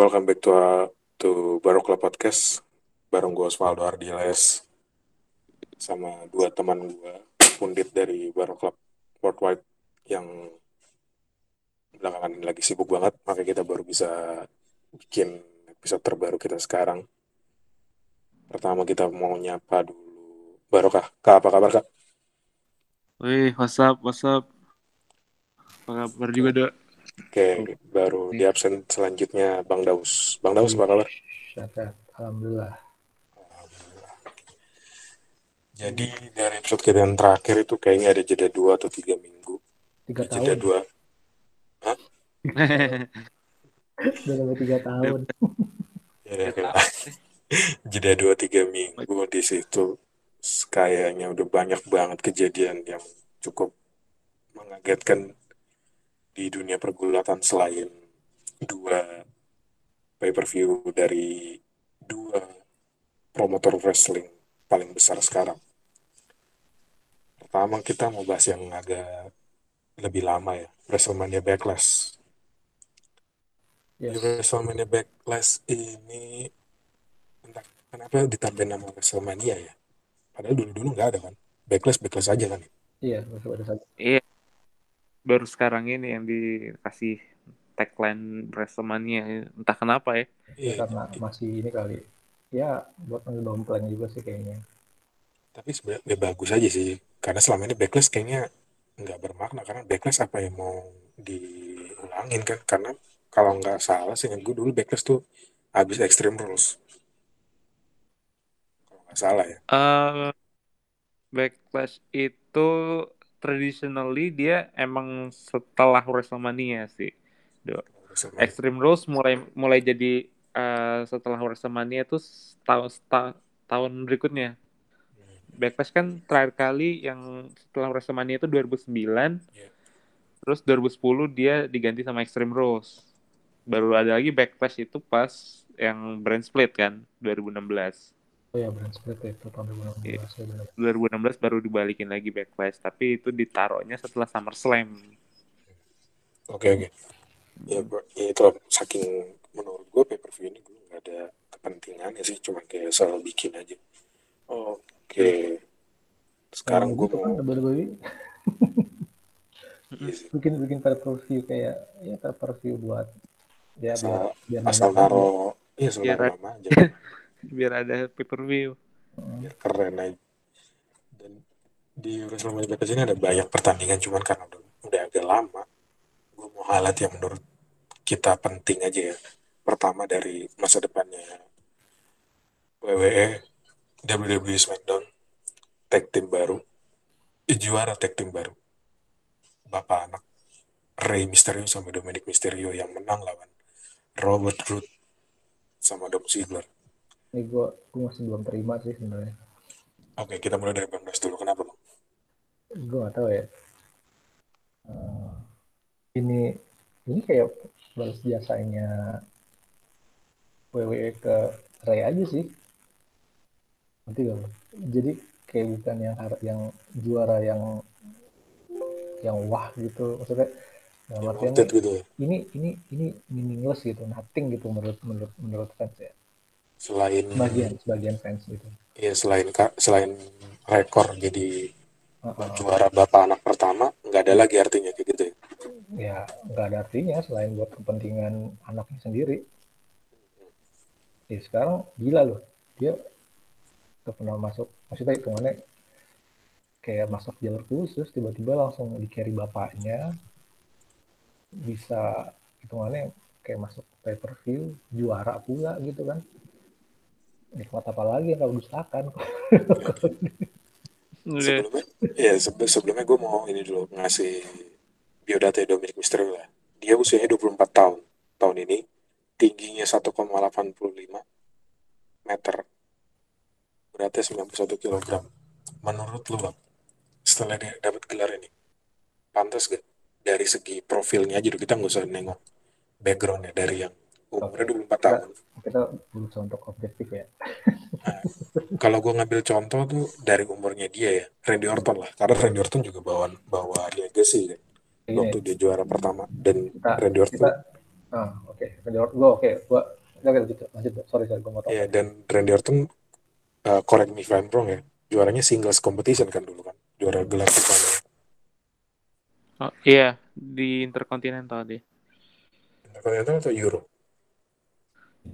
Welcome back to uh, to Barokla Podcast bareng gue Osvaldo Ardiles sama dua teman gue pundit dari Barokla Worldwide yang belakangan ini lagi sibuk banget makanya kita baru bisa bikin episode terbaru kita sekarang pertama kita mau nyapa dulu Barokah Kak apa kabar Kak? Wih, what's up, what's up? Apa kabar juga, Dok? Oke, baru di absen selanjutnya Bang Daus. Bang Daus apa kabar? Alhamdulillah. Jadi dari episode kita yang terakhir itu kayaknya ada jeda dua atau tiga minggu. Tiga Jeda tahun. dua. Udah sampai tiga tahun. Ya, jeda dua tiga minggu di situ kayaknya udah banyak banget kejadian yang cukup mengagetkan di dunia pergulatan selain dua pay per view dari dua promotor wrestling paling besar sekarang. Pertama kita mau bahas yang agak lebih lama ya, WrestleMania Backlash. Di Yes. WrestleMania Backlash ini entah kenapa ditambahin nama WrestleMania ya. Padahal dulu-dulu nggak ada kan. Backlash Backlash aja kan. Iya, ada satu. Iya. Baru sekarang ini yang dikasih tagline WrestleMania. Entah kenapa ya. Iya. Karena masih ini kali. Ya, buat ngedompleng juga sih kayaknya. Tapi sebenarnya ya bagus aja sih. Karena selama ini Backlash kayaknya nggak bermakna karena Backlash apa yang mau diulangin kan? Karena kalau nggak salah sih gue dulu Backlash tuh habis Extreme Rules. Kalau nggak salah ya. Eh, Backlash itu traditionally dia emang setelah WrestleMania sih. WrestleMania. Extreme Rules mulai mulai jadi eh, setelah WrestleMania itu tahun tahun berikutnya. Backlash kan terakhir kali yang setelah WrestleMania itu 2009. Iya. Terus 2010 dia diganti sama Extreme Rules. Baru ada lagi Backlash itu pas yang brand split kan 2016. Oh ya, brand split itu tahun 2016 Iya. ya benar. 2016 baru dibalikin lagi Backlash, tapi itu ditaruhnya setelah SummerSlam. Oke oke. Ya, bro, ya itu saking menurut gue pay per view ini gue nggak ada kepentingannya sih, cuma kayak soal bikin aja. Oke. Sekarang gue gitu kan mau iya sih, bikin bikin pay per view kayak ya pay per view buat ya asal biar biar asal naro iya asal nama aja Biar ada pay-per-view. Hmm. biar keren aja. Dan di WrestleMania Backlash ini ada banyak pertandingan, cuman karena udah, udah agak lama, gue mau highlight yang menurut kita penting aja ya. Pertama dari masa depannya WWE, WWE SmackDown, tag team baru, juara tag team baru, bapak anak Rey Mysterio sama Dominic Mysterio yang menang lawan Robert Roode sama Dolph Ziggler. Ini gue gue masih belum terima sih sebenarnya. Oke, kita mulai dari Bang Das dulu. Kenapa, Bang? gue gak tahu ya Eh, ini ini kayak balas jasanya WWE ke Ray aja sih nanti gak lo? jadi kayak bukan yang yang juara yang yang wah gitu maksudnya dalam artian gitu ya. ini ini ini meaningless gitu nothing gitu menurut menurut menurut fans ya Selain sebagian sebagian fans gitu ya selain ka- selain rekor jadi Heeh. juara bapak anak pertama, nggak ada lagi artinya kayak gitu ya. ya nggak ada artinya selain buat kepentingan anaknya sendiri. Ya, sekarang gila loh, dia udah pernah masuk, maksudnya hitungannya kayak masuk jalur khusus, tiba-tiba langsung di carry bapaknya, bisa hitungannya kayak masuk pay per view, juara pula gitu kan. Nikmat apa lagi yang kalau dustakan? Sebelumnya, ya sebe- sebelumnya gue mau ini dulu ngasih biodata Dominic Mysterio lah. Dia usianya 24 tahun. Tahun ini tingginya 1,85 meter. Beratnya 91 kg. Menurut lu, Bang, setelah dia dapat gelar ini, pantas gak? Dari segi profilnya aja dulu, kita nggak usah nengok backgroundnya dari yang umurnya 24 tahun. Kita berusaha untuk objektif ya. kalau gue ngambil contoh tuh dari umurnya dia ya Randy Orton lah karena Randy Orton juga bawa bawa legacy kan Gini, waktu dia juara pertama dan kita Randy Orton kita Ah, oke. Randy Orton, gue oke. Gue Oke, lanjut, lanjut. Sorry, sorry, gue mau tahu. Ya, dan Randy Orton, uh, correct me if I'm wrong ya, juaranya singles competition kan dulu kan, juara gelar pertama. Oh, iya, di Intercontinental deh. Intercontinental atau Euro?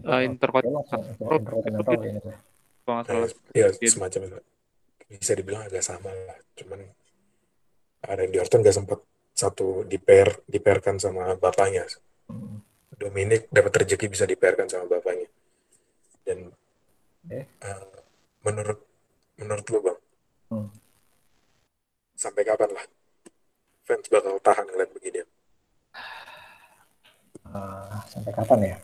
Uh. Kalau nggak salah. Ya, semacam itu. Bisa dibilang agak sama lah, cuman uh, Randy Orton gak sempat satu dipair dipairkan sama bapaknya. Hmm. Dominic dapat rezeki bisa dipairkan sama bapaknya. Dan Eh. uh, menurut menurut lo bang, Hmm. sampai kapan lah fans bakal tahan ngeliat begini? Ah, sampai kapan ya?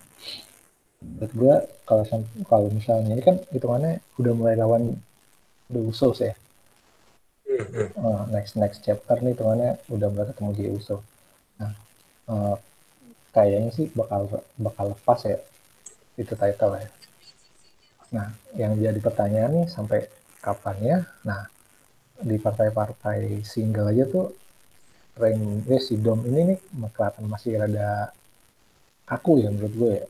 Menurut gue kalau kalau misalnya ini kan hitungannya udah mulai lawan The Usos ya. Ah, next next chapter nih hitungannya udah mulai ketemu Jey Uso. Nah, eh, kayaknya sih bakal bakal lepas ya itu title ya. Nah, yang jadi pertanyaan nih sampai kapannya? Nah, di partai-partai single aja tuh rank eh, si Dom ini nih kelihatan masih rada kaku ya menurut gue ya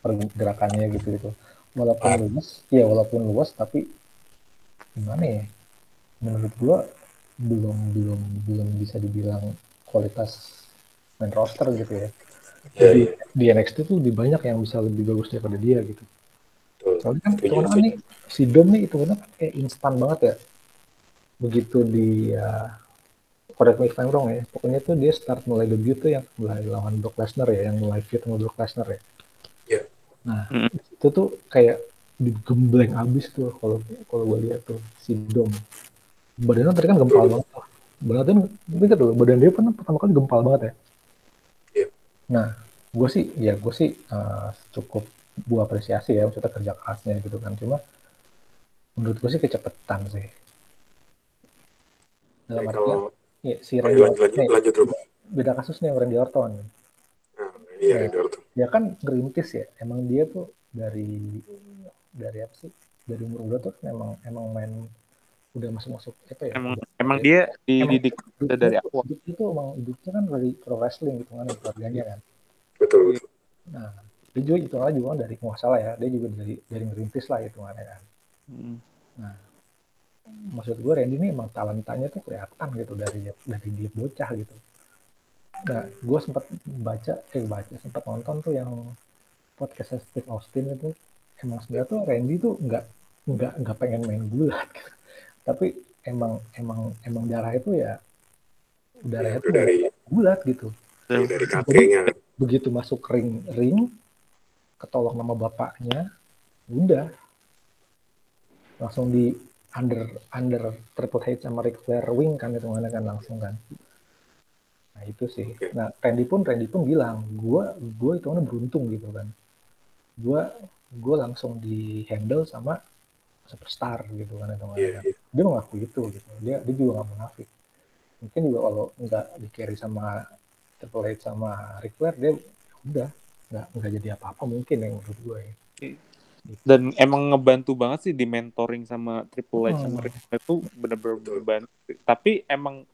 pergerakannya gitu gitu. Walaupun Ah. luas ya walaupun luas tapi gimana ya? Menurut gue belum belum belum bisa dibilang kualitas main roster gitu ya. Ya, di, ya, di NXT tuh lebih banyak yang bisa lebih bagus daripada dia gitu. Soalnya kan itu kan nih si Dom nih itu kan kayak instan banget ya. Begitu di ya, correct me if I'm wrong ya. Pokoknya tuh dia start mulai debut tuh yang mulai lawan Brock Lesnar ya yang mulai fit sama Brock Lesnar ya. Iya. Nah Mm. itu tuh kayak digembleng abis tuh kalau kalau gue lihat tuh si Dom. Badannya tadi kan gempal banget tuh. Badan tuh bener tuh badan dia kan pertama kali gempal banget ya? Iya. nah gue sih ya gue sih eh, cukup gue apresiasi ya maksudnya kerja kerasnya gitu kan. Cuma menurut gue sih kecepetan sih. Dalam Jadi artian ya, si Randy lanjut, Orton lanjut, nih, lanjut dulu. beda kasusnya sama Randy Orton. Nah, iya, Randy Dia kan ngerintis ya. Emang dia tuh dari dari apa sih? Dari umur muda tuh emang emang main udah masuk masuk apa ya? Emang udah- emang dia dididik hidupnya dari awal. hidupnya tuh emang hidupnya kan dari pro wrestling gitu kan keluarganya kan. Betul, betul. nah dia juga itu juga kan dari nggak salah ya. Dia juga dari dari ngerintis lah itu kan Hmm. maksud gue Randy ini emang talentanya tuh kelihatan gitu dari dari dia bocah gitu nah gue sempat baca eh baca sempat nonton tuh yang podcast Steve Austin itu emang sebenarnya tuh Randy tuh nggak nggak nggak pengen main gulat gitu. tapi emang emang emang darah itu ya darah Ya, itu dari gulat gitu dari, dari kakeknya. begitu masuk ring ring ketolong nama bapaknya udah langsung di under under Triple H sama Ric Flair wing kan itu mana kan langsung kan nah itu sih Oke. nah Randy pun Randy pun bilang gua gua itu kan beruntung gitu kan gua gua langsung di handle sama superstar gitu kan itu mana Iya, kan iya. dia mengaku itu gitu dia dia juga nggak munafik mungkin juga kalau nggak di carry sama Triple H sama Ric Flair dia udah nggak nggak jadi apa-apa mungkin yang menurut gue ya. Dan emang ngebantu banget sih di mentoring sama Triple H Hmm. sama Ric Flair itu bener-bener membantu. Tapi emang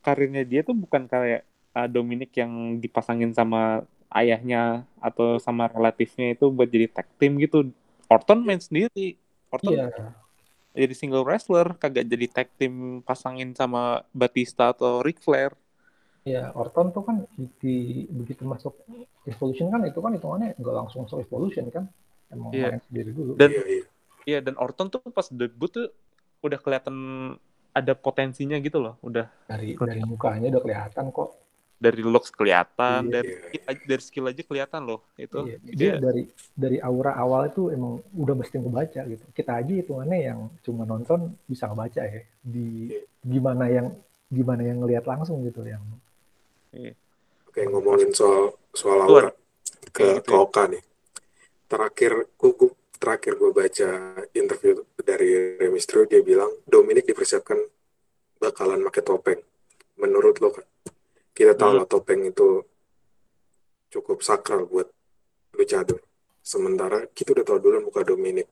karirnya dia tuh bukan kayak uh, Dominic yang dipasangin sama ayahnya atau sama relatifnya itu buat jadi tag team gitu. Orton main sendiri. Orton iya jadi single wrestler, kagak jadi tag team pasangin sama Batista atau Ric Flair. iya Orton tuh kan di begitu masuk Evolution kan itu kan hitungannya nggak langsung masuk Evolution kan emang Iya. main sendiri dulu Dan- Iya, iya. Iya, dan Orton tuh pas debut tuh udah kelihatan ada potensinya gitu loh. Udah dari dari mukanya udah kelihatan kok dari looks kelihatan, Iya. dari skill, aja- dari skill aja kelihatan loh. Itu Iya, dia dia dari dari aura awal itu emang udah mesti ngebaca gitu. Kita aja hitungannya yang cuma nonton bisa ngebaca ya. Di Iya. gimana yang gimana yang ngelihat langsung gitu yang Oke, ngomongin soal soal aura ke, Kayak gitu ke ya. Oka nih. Terakhir, gua- terakhir gue baca interview dari Rey Mysterio, dia bilang Dominic dipersiapkan bakalan pakai topeng. Menurut lo kan? Kita tahu Hmm. lah topeng itu cukup sakral buat luchador. Sementara kita udah tahu dulu muka Dominic.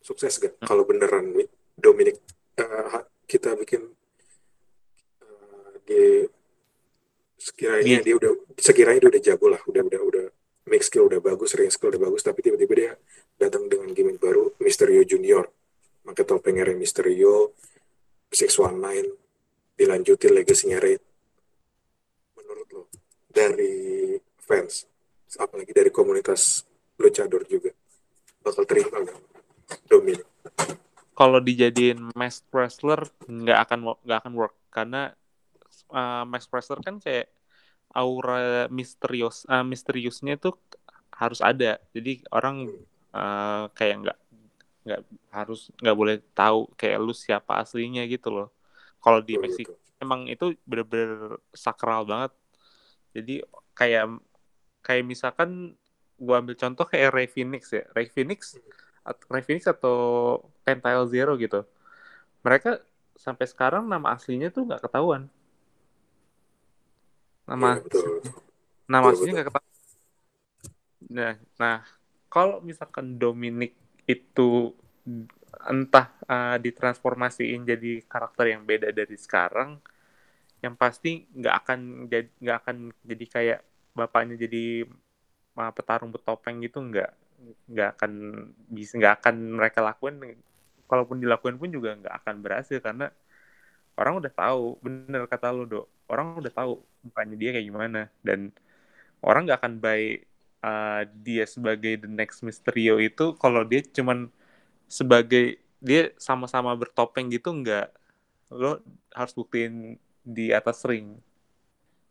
Sukses gak? Hmm. Kalau beneran Dominic ha- kita bikin eh, di sekiranya Iya. dia udah sekiranya dia udah jago lah udah udah udah make skill udah bagus ring skill udah bagus tapi tiba-tiba dia datang dengan gimmick baru Mysterio Junior pakai topengnya Rey Mysterio 619 dilanjutin legasinya Rey lo dari fans. Apalagi dari komunitas luchador juga. Bakal terima nggak? Dominic kalau dijadiin mask wrestler nggak akan nggak akan work. Karena uh, mask wrestler kan kayak aura misterius uh, misteriusnya itu harus ada. Jadi orang uh, kayak nggak nggak harus nggak boleh tahu kayak lu siapa aslinya gitu loh. Kalau di Oh, Meksiko gitu. emang itu bener-bener sakral banget jadi kayak kayak misalkan gua ambil contoh kayak Ray Phoenix ya. Ray Phoenix Ray Phoenix atau Pentail Zero gitu. Mereka sampai sekarang nama aslinya tuh nggak ketahuan. Nama betul. nama Betul, aslinya nggak ketahuan. Nah nah kalau misalkan Dominic itu entah uh, ditransformasiin jadi karakter yang beda dari sekarang yang pasti nggak akan nggak akan jadi kayak bapaknya jadi uh, petarung bertopeng gitu nggak nggak akan bisa nggak akan mereka lakuin kalaupun dilakuin pun juga nggak akan berhasil karena orang udah tahu bener kata lu dok orang udah tahu mukanya dia kayak gimana dan orang nggak akan buy uh, dia sebagai the next Mysterio itu kalau dia cuman sebagai dia sama-sama bertopeng gitu nggak lo harus buktiin di atas ring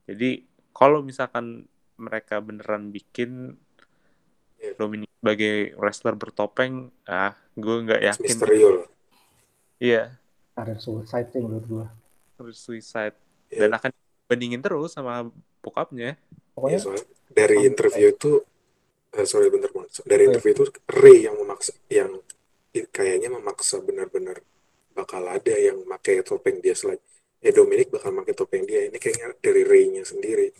jadi kalau misalkan mereka beneran bikin Iya. Dominic sebagai wrestler bertopeng ah gue nggak yakin Mysterio lah. iya Karir suicide sih menurut gua. terus suicide Iya. dan akan bandingin terus sama bokapnya Pokoknya soalnya dari interview itu eh, sorry bentar Mon. dari Oh, iya. interview itu Ray yang memaksa yang kayaknya memaksa benar-benar bakal ada yang pakai topeng dia selain eh Dominic bakal pakai topeng dia. Ini kayaknya dari Ray-nya sendiri.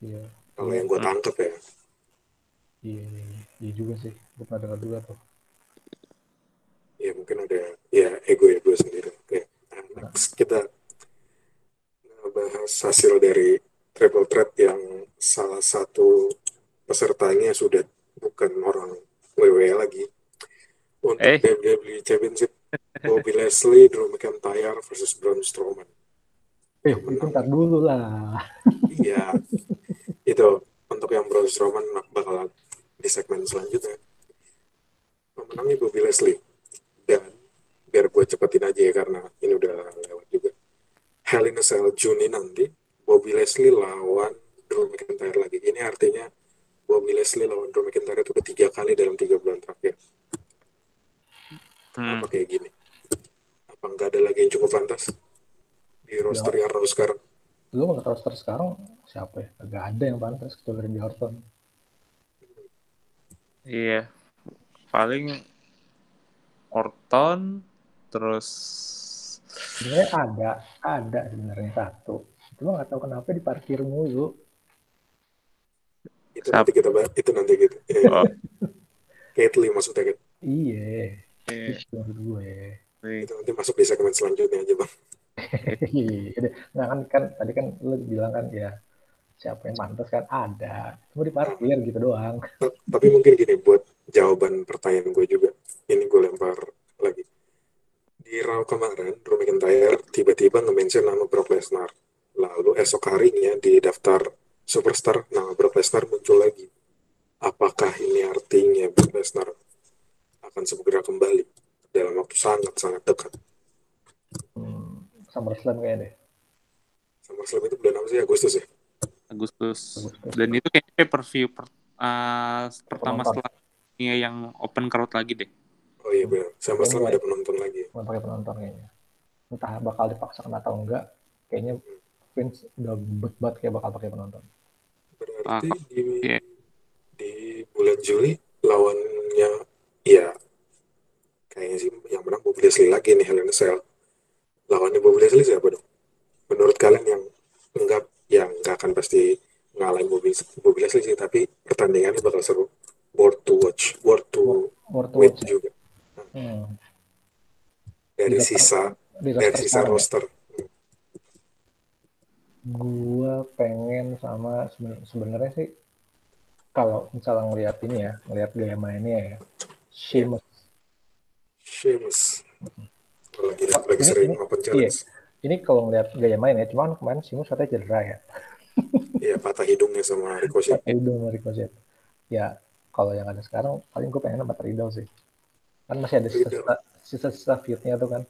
Iya, kalau yang gue tangkep ya. Iya, iya, iya. Juga sih. Gua pernah dengar juga tuh. ya mungkin ada ya ego ego sendiri. Oke nah, next kita bahas hasil dari triple threat yang salah satu pesertanya sudah bukan orang WWE lagi. Untuk Eh. WWE Championship Bobby Leslie, Drew McIntyre versus Braun Strowman. Eh, Yang menang. ntar dulu lah. iya. Itu untuk yang Braun Strowman bakal di segmen selanjutnya. Pemenangnya Bobby Leslie. Dan biar gue cepetin aja ya karena ini udah lewat juga. Hell in a Cell Juni nanti Bobby Leslie lawan Drew McIntyre lagi. Ini artinya Bobby Leslie lawan Drew McIntyre itu ketiga kali dalam tiga bulan terakhir Hmm. apa kayak gini apa nggak ada lagi yang cukup pantas di roster yang Raw sekarang Lu menurut roster sekarang siapa ya? Gak ada yang pantas kecuali Randy Orton. Iya. Paling Orton terus Sebenarnya ada, ada sebenarnya satu. Cuma nggak tahu kenapa diparkir mulu. itu nanti kita bahas itu nanti gitu oh, Caitlyn maksudnya kan Iya, iya. itu menurut gue. itu nanti masuk di segmen selanjutnya aja bang Iya, deh. nah kan, kan tadi kan lu bilang kan ya siapa yang pantas kan ada, cuma diparkir gitu doang. Ta- tapi mungkin gini buat jawaban pertanyaan gue juga ini gue lempar lagi di Raw kemarin Drew McIntyre tiba-tiba nge-mention nama Brock Lesnar lalu esok harinya di daftar superstar nama Brock Lesnar muncul lagi apakah ini artinya Brock Lesnar akan segera kembali dalam waktu sangat-sangat dekat Hmm, SummerSlam kayaknya deh. SummerSlam itu bulan apa sih Agustus ya Agustus. Agustus. Dan itu kayaknya pay per view per, uh, pertama Penonton. setelah ini yang open crowd lagi deh. oh iya benar SummerSlam ada penonton lagi Bukan pakai penonton kayaknya. Entah bakal dipaksakan atau enggak, kayaknya Vince udah bet banget kayak bakal pakai penonton. Berarti Ah, di iya. di bulan Juli lawannya ya kayaknya sih yang menang Bobby Leslie lagi nih a Cell. Lawannya Bobby Leslie siapa dong? Menurut kalian yang enggak yang enggak akan pasti ngalahin Bobby, Bobby Leslie sih tapi pertandingannya bakal seru. Worth to watch, worth to Worth to watch juga Hmm. dari Di sisa dari roster sisa ya. roster. Di Gua pengen sama seben- sebenarnya sih kalau misalnya ngeliat ini ya, ngeliat gaya mainnya ya, Sheamus. Sheamus. Lagi, Oh, lagi ini- sering ini- open Iya, challenge. ini kalau ngeliat gaya main ya, cuman kemarin Sheamus katanya cedera ya. Iya, patah hidungnya sama Ricochet. Pakai hidung sama Ricochet. Ya, kalau yang ada sekarang paling gue pengen sama Riddle sih. Kan masih ada sisa-sisa feud-nya tuh kan.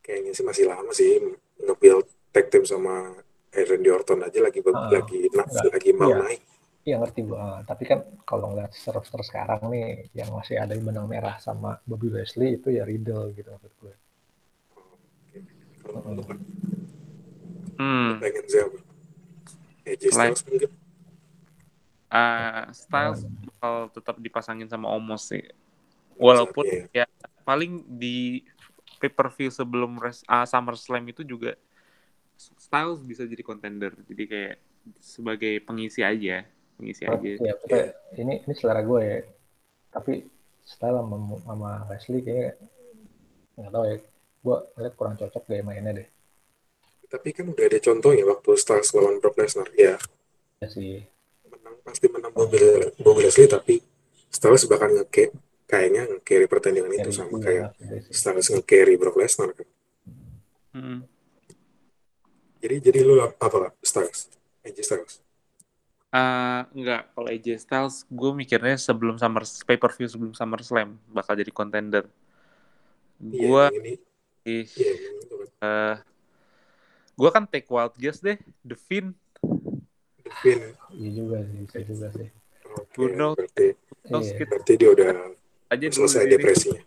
Kayaknya sih masih lama sih nge-build tag team sama Randy Orton aja lagi Ah, lagi enggak. lagi mau Iya. naik. Iya ngerti gue. Ah, tapi kan kalau ngeliat roster sekarang nih, yang masih ada benang merah sama Bobby Leslie itu ya Riddle gitu maksud gue. Hmm. pengen siapa? AJ Styles mungkin. Ah, Styles bakal tetap dipasangin sama Omos sih. Walaupun Iya. ya paling di pay per view sebelum res, ah, SummerSlam itu juga Styles bisa jadi contender. Jadi kayak sebagai pengisi aja, pengisi Oh, aja. iya, ini ini selera gue ya. Tapi style sama, sama Leslie kayaknya nggak tahu ya. Gue ngeliat kurang cocok gaya mainnya deh. Tapi kan udah ada contohnya waktu Styles lawan Brock Lesnar. Ya, Ya sih. menang pasti menang Bobby, Bobby Leslie tapi Styles bahkan nge kayaknya nge-carry pertandingan itu Dari- sama iya, kayak iya. Styles nge-carry Brock Lesnar kan. Hmm. Jadi jadi lu apa Kak? Styles? AJ Styles. Ah, enggak, kalau AJ Styles gue mikirnya sebelum Summer pay per view sebelum SummerSlam bakal jadi contender. Iya, Gue. Iya, yang itu kan. eh gue kan take wild guess deh, The Finn. The Finn. Iya juga sih, bisa juga sih. Oke, Bruno. berarti, Iya. berarti dia udah aja selesai depresinya.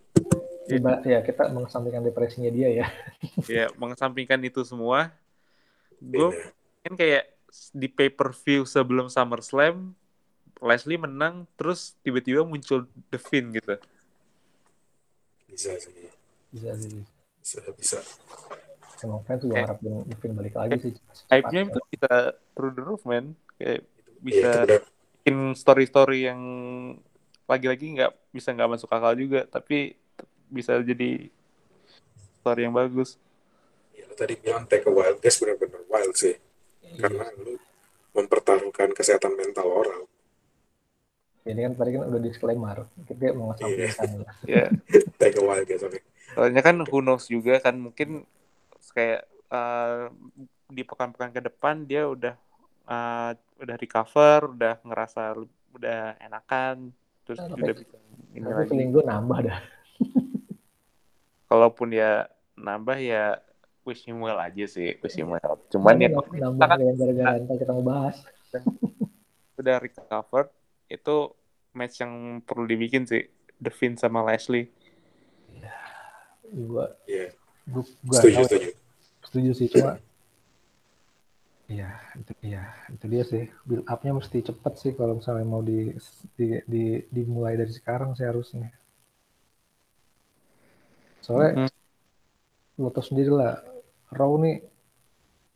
Iba- ya kita mengesampingkan depresinya dia ya. ya mengesampingkan itu semua gue Iya. kan kayak di pay per view sebelum SummerSlam Leslie menang terus tiba-tiba muncul The Finn gitu Bisa sih. Bisa sih. Bisa, bisa. Emang fans juga harapin Devin balik lagi sih. hype-nya itu bisa through the roof man kayak bisa bikin story-story yang lagi-lagi nggak bisa nggak masuk akal juga tapi bisa jadi story yang bagus Ya, tadi bilang take a wild guess benar-benar wild sih. Iya. Karena lu mempertaruhkan kesehatan mental orang. Ini kan tadi kan udah disclaimer. Kita mau ngesampingkan. ya Take a wild guess, oke. soalnya kan who knows juga kan mungkin kayak uh, di pekan-pekan ke depan dia udah uh, udah recover udah ngerasa udah enakan terus Tapi- udah bisa ini Tapi lagi feeling gue nambah dah. kalaupun ya nambah ya wish him well aja sih wish him well cuman ya nambah, nambah yang gara-gara kita mau bahas. udah recover itu match yang perlu dibikin sih The Finn sama Leslie Gue Iya, gue gue setuju, setuju. setuju sih cuma Iya, itu iya, itu dia sih. Build up-nya mesti cepet sih kalau misalnya mau di, di, di- dimulai dari sekarang sih harusnya. Soalnya lo tau sendiri lah, Raw nih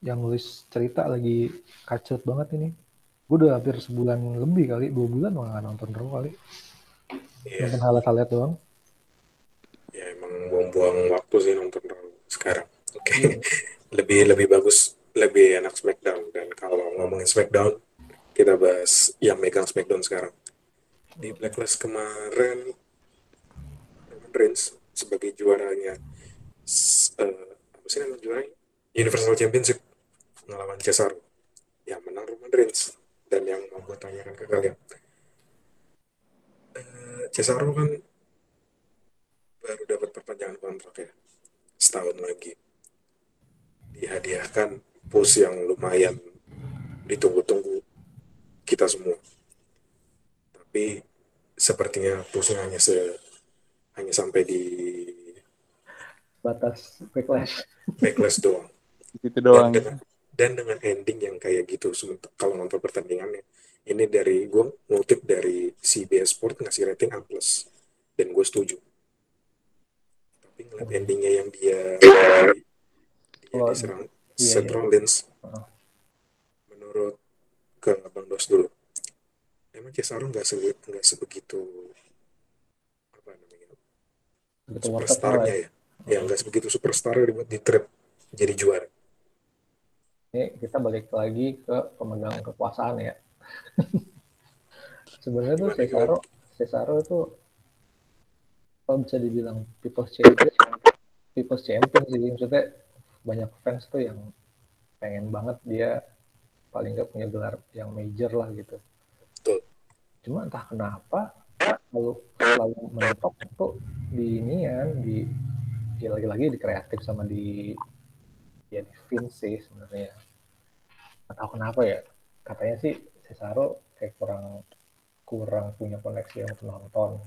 yang nulis cerita lagi kacet banget ini. Gue udah hampir sebulan lebih kali, dua bulan malah nggak nonton Raw kali. Iya, Nonton highlight-highlight doang. ya emang buang-buang waktu sih nonton Raw sekarang. Oke, Iya. lebih lebih bagus, lebih enak SmackDown. Dan kalau ngomongin SmackDown, kita bahas yang megang SmackDown sekarang. Di Blacklist kemarin, Reigns sebagai juaranya, s- sih nama juaranya? Universal Championship ngelawan Cesaro. Yang menang Roman Reigns. Dan yang mau gue tanyakan ke kalian, eh, Cesaro kan baru dapat perpanjangan kontrak ya setahun lagi dihadiahkan push yang lumayan ditunggu-tunggu kita semua tapi sepertinya pushnya hanya se hanya sampai di Batas backlash. backlash doang gitu dan doang dengan dan dengan ending yang kayak gitu kalau nonton pertandingannya ini dari gue ngutip dari CBS Sport ngasih rating A plus dan gue setuju tapi ngeliat endingnya yang dia dia Oh, diserang iya, Seth iya. Rollins Oh. menurut ke Bang Dos dulu emang Cesaro nggak se nggak sebegitu apa namanya superstarnya ya. Ya ya nggak sebegitu superstar dibuat di trap jadi juara ini kita balik lagi ke pemegang kekuasaan ya. Sebenarnya tuh Cesaro, Cesaro itu kalau bisa dibilang people's champion, people's champion sih maksudnya banyak fans tuh yang pengen banget dia paling nggak punya gelar yang major lah gitu. Betul. Cuma entah kenapa selalu selalu mentok tuh di inian di ya lagi-lagi di kreatif sama di ya di Vince sih sebenarnya. Nggak tahu kenapa ya. Katanya sih Cesaro kayak kurang kurang punya koneksi yang penonton.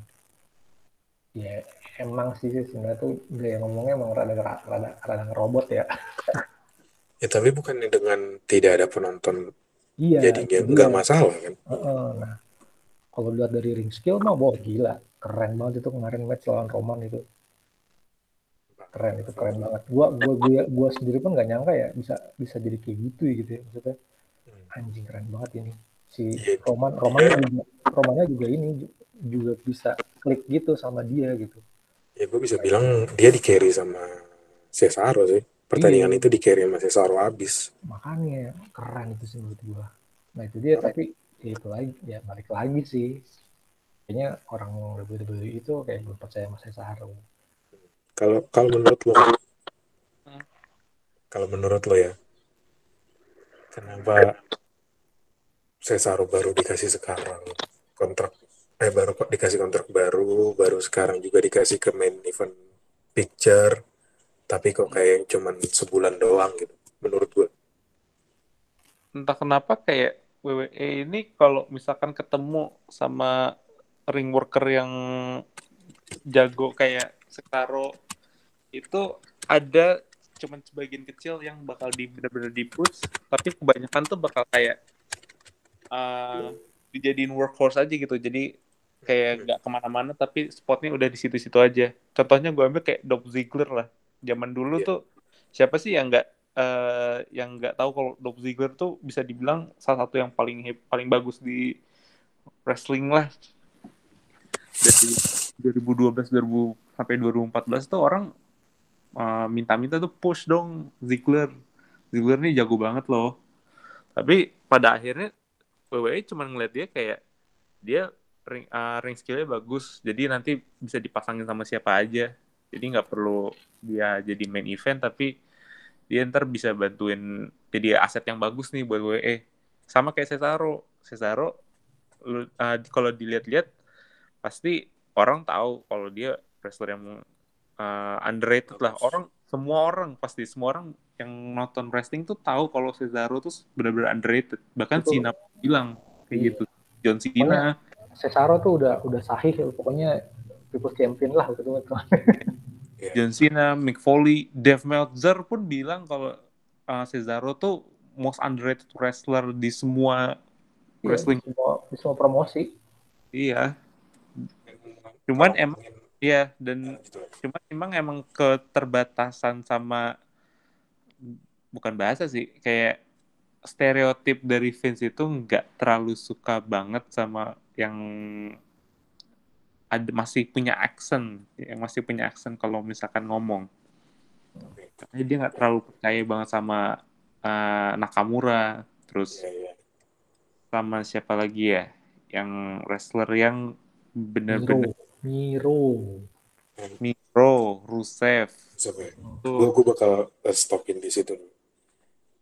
Ya emang sih sih sebenarnya tuh gaya ngomongnya emang rada rada rada ngerobot ya. Ya tapi bukannya dengan tidak ada penonton Iya. itu nggak dia. masalah kan? Heeh, nah, kalau lihat dari ring skill mah wah gila, keren banget itu kemarin match lawan Roman itu. Keren itu keren banget. Gua gua gua, gua sendiri pun nggak nyangka ya bisa bisa jadi kayak gitu ya gitu ya. Maksudnya Hmm. anjing keren banget ini. Si Iya. Roman Romannya juga Romannya juga ini ju- juga bisa klik gitu sama dia gitu. Ya gue bisa bilang dia di carry sama Cesaro sih. Pertandingan Iya. itu di carry sama Cesaro habis. Makanya keren itu sih menurut gua. Nah itu dia tapi ya itu lagi ya balik lagi sih. Kayaknya orang WWE itu kayak belum percaya sama Cesaro. Kalau kalau menurut lo, Hmm. kalau menurut lo ya, kenapa Cesaro baru dikasih sekarang kontrak? Eh baru kok dikasih kontrak baru, baru sekarang juga dikasih ke main event picture, tapi kok kayak cuman sebulan doang gitu. Menurut gue, entah kenapa kayak WWE ini kalau misalkan ketemu sama ring worker yang jago kayak Sekaro itu ada cuman sebagian kecil yang bakal di bener-bener di push tapi kebanyakan tuh bakal kayak uh, dijadiin workhorse aja gitu. Jadi kayak nggak ke mana-mana tapi spotnya udah di situ-situ aja. Contohnya gue ambil kayak Dolph Ziggler lah. Zaman dulu Iya. tuh siapa sih yang nggak eh, yang nggak tahu kalau Dolph Ziggler tuh bisa dibilang salah satu yang paling paling bagus di wrestling lah. Dari 2012 2000 sampai 2014 tuh orang eh, minta-minta tuh push dong Ziggler. Ziggler nih jago banget loh. Tapi pada akhirnya WWE cuma ngeliat dia kayak dia ring, eh, ring skillnya bagus. Jadi nanti bisa dipasangin sama siapa aja. Jadi nggak perlu dia jadi main event tapi dia ntar bisa bantuin jadi aset yang bagus nih buat WWE sama kayak Cesaro. Cesaro uh, kalau dilihat-lihat pasti orang tahu kalau dia wrestler yang uh, underrated lah orang semua orang pasti semua orang yang nonton wrestling tuh tahu kalau Cesaro tuh benar-benar underrated bahkan Betul. Cena bilang kayak Iya. gitu John Cena Cesaro tuh udah udah sahih pokoknya People's Champion lah gitu kan. John Cena, Mick Foley, Dave Meltzer pun bilang kalau uh, Cesaro tuh most underrated wrestler di semua Iya, Wrestling. di semua, di semua promosi. iya Cuman emang- iya nah, dan gitu. cuman emang emang keterbatasan sama bukan bahasa sih kayak stereotip dari Vince itu nggak terlalu suka banget sama yang ada masih punya accent yang masih punya accent kalau misalkan ngomong Oke. Karena dia nggak terlalu percaya banget sama uh, Nakamura terus Iya, iya. sama siapa lagi ya yang wrestler yang bener-bener Miro. Miro, Rusev. Sampai tuh gue gue bakal uh, stopin di situ.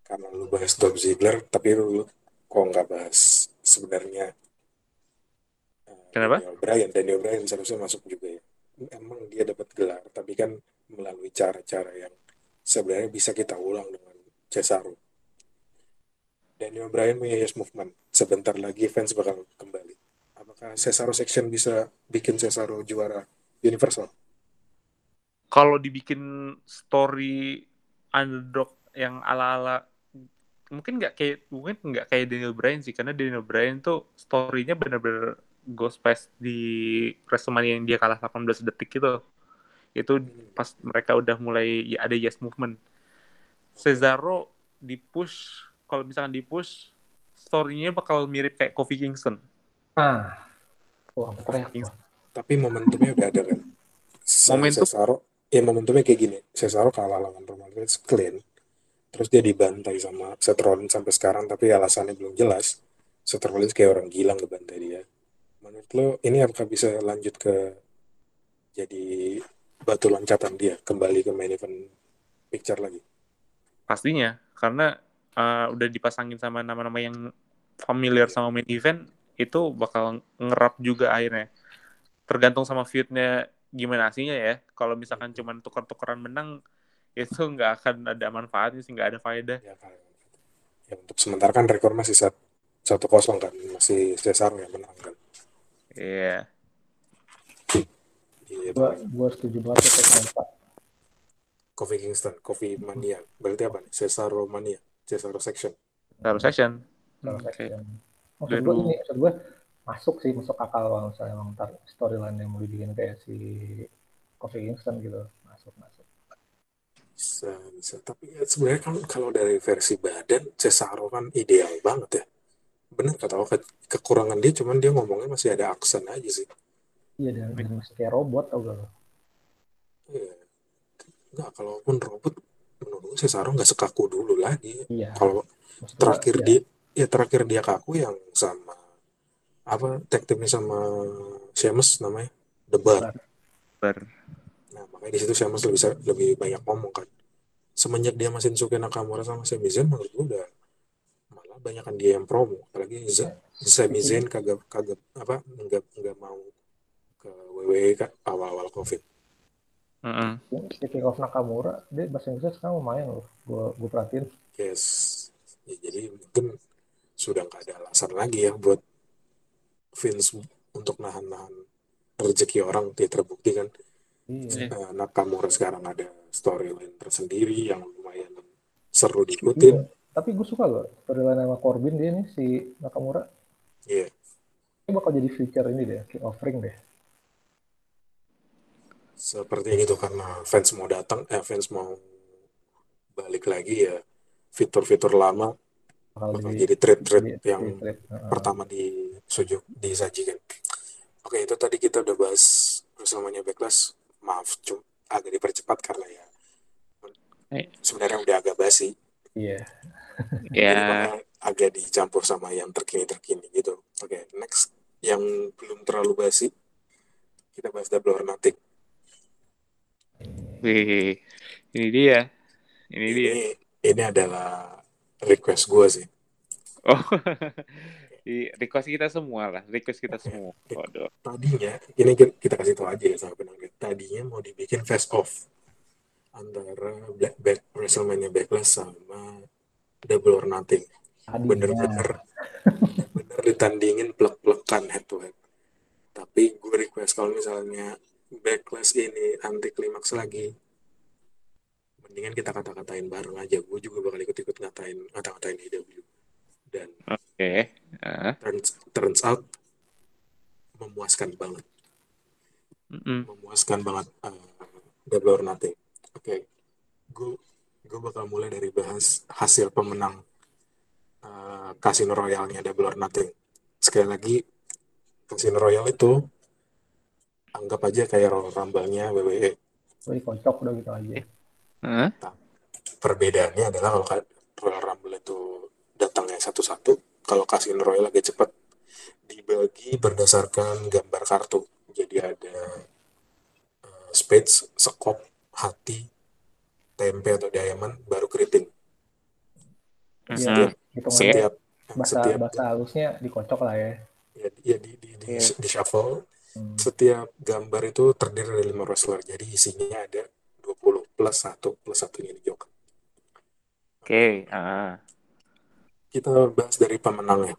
Karena lu bahas Dolph Ziggler tapi lu kok nggak bahas sebenarnya uh, Kenapa? Daniel Bryan. Daniel Bryan seharusnya masuk juga ya. Emang dia dapat gelar tapi kan melalui cara-cara yang sebenarnya bisa kita ulang dengan Cesaro. Daniel Bryan punya yes movement. Sebentar lagi fans bakal kembali apakah Cesaro section bisa bikin Cesaro juara Universal? Kalau dibikin story underdog yang ala-ala mungkin nggak kayak mungkin nggak kayak Daniel Bryan sih karena Daniel Bryan tuh storynya bener-bener ghost past di WrestleMania yang dia kalah 18 detik gitu. Itu pas mereka udah mulai ya ada yes movement. Cesaro di push kalau misalkan di push storynya bakal mirip kayak Kofi Kingston Nah, wah teriak gua. tapi momentumnya udah ada kan Momentum- Cesaro ya momentumnya kayak gini. Cesaro kalah lawan Roman Reigns clean. Terus dia dibantai sama Seth Rollins sampai sekarang tapi alasannya belum jelas. Seth Rollins kayak orang gila ngebantai dia. Menurut lo ini apakah bisa lanjut ke jadi batu loncatan dia kembali ke main event picture lagi? Pastinya, karena uh, udah dipasangin sama nama-nama yang familiar sama main event, itu bakal ngerap juga akhirnya. Tergantung sama feudnya gimana hasilnya ya. Kalau misalkan cuma tukar-tukaran menang, itu nggak akan ada manfaatnya sih, nggak ada faedah. ya kan ya untuk sementara kan rekor masih sat- satu kosong kan masih Cesar yang menang kan Iya. Iya, Gua, gua setuju banget ya Pak. Coffee Kingston, Coffee Mania. Berarti apa nih? Cesaro Mania, Cesaro Section. Oke. section. Maksud gue ini, maksud gue masuk sih, masuk akal kalau misalnya emang ntar storyline yang mau dibikin kayak si Kofi Kingston gitu. Masuk, masuk. Bisa, bisa. Tapi ya, sebenarnya kan kalau dari versi badan, Cesaro kan ideal banget ya. Bener kata lo, ke- kekurangan dia cuman dia ngomongnya masih ada aksen aja sih. Iya, dan, dan masih kayak robot tau gak lo? Iya. Enggak, kalaupun robot, menurut gue Cesaro nggak sekaku dulu lagi. Iya. Kalau terakhir iya. dia, ya terakhir dia kaku yang sama, apa, tag teamnya sama Sheamus namanya, The Bar. Ber. Nah, makanya di situ Sheamus lebih, bisa- lebih banyak ngomong kan. Semenjak dia masih Shinsuke Nakamura sama Sami Zayn, menurut gue udah malah banyakan dia yang promo. Apalagi Z- Sami Zayn kagak kagak apa nggak nggak mau ke WWE kan awal-awal Covid. Speaking of Nakamura, dia bahasa Inggrisnya sekarang lumayan loh. Gue gue perhatiin. Yes. Ya, jadi mungkin sudah nggak ada alasan lagi ya buat Vince untuk nahan-nahan rezeki orang dia terbukti kan Iya. Eh, Nakamura sekarang ada storyline tersendiri yang lumayan seru diikutin Iya. Tapi gue suka loh storyline sama Corbin dia nih si Nakamura. Iya. Ini bakal jadi feature ini deh, King of Ring deh. seperti itu karena fans mau datang eh fans mau balik lagi ya fitur-fitur lama Bakal bakal jadi jadi- yang jadi trade. Pertama disujuk disajikan oke itu tadi kita udah bahas WrestleMania Backlash maaf cum agak dipercepat karena ya Eh. sebenarnya udah agak basi Iya. Ya, makanya agak dicampur sama yang terkini-terkini gitu oke next yang belum terlalu basi kita bahas double or nothing wih, ini dia. Ini dia. ini ini adalah request gue sih Oh, di request kita semua lah, request kita semua. Waduh. tadinya ini ki- kita kasih tahu aja ya sama pendengar tadinya mau dibikin face off antara Black Back WrestleMania Backlash sama Double or Nothing Tadinya. bener-bener bener ditandingin plek-plekan head to head tapi gue request kalau misalnya Backlash ini anti klimaks lagi mendingan kita kata-katain bareng aja gue juga bakal ikut-ikut ngatain ngata-ngatain AEW dan Oke. Ah, turns, turns out memuaskan banget mm-mm. memuaskan banget uh, Double or Nothing. Oke, gue gue bakal mulai dari bahas hasil pemenang uh, Casino Royale-nya Double or Nothing. Sekali lagi, Casino Royale itu anggap aja kayak Rumble-nya WWE. Gue dikocok udah gitu aja. Hah? Perbedaannya adalah kalau ka- Royal Rumble itu datangnya satu-satu, kalau Casino Royale agak cepat dibagi berdasarkan gambar kartu. Jadi ada uh, spades, sekop, hati, tempe atau diamond, baru keriting. Mm-mm. Iya. Hitungannya Setiap bahasa setiap bahasa halusnya dikocok lah ya. ya, ya di, di, di, Iya. di shuffle, Hmm. setiap gambar itu terdiri dari lima wrestler. Jadi isinya ada 20 plus satu plus satunya di joker. Oke. Ah. Kita bahas dari pemenangnya.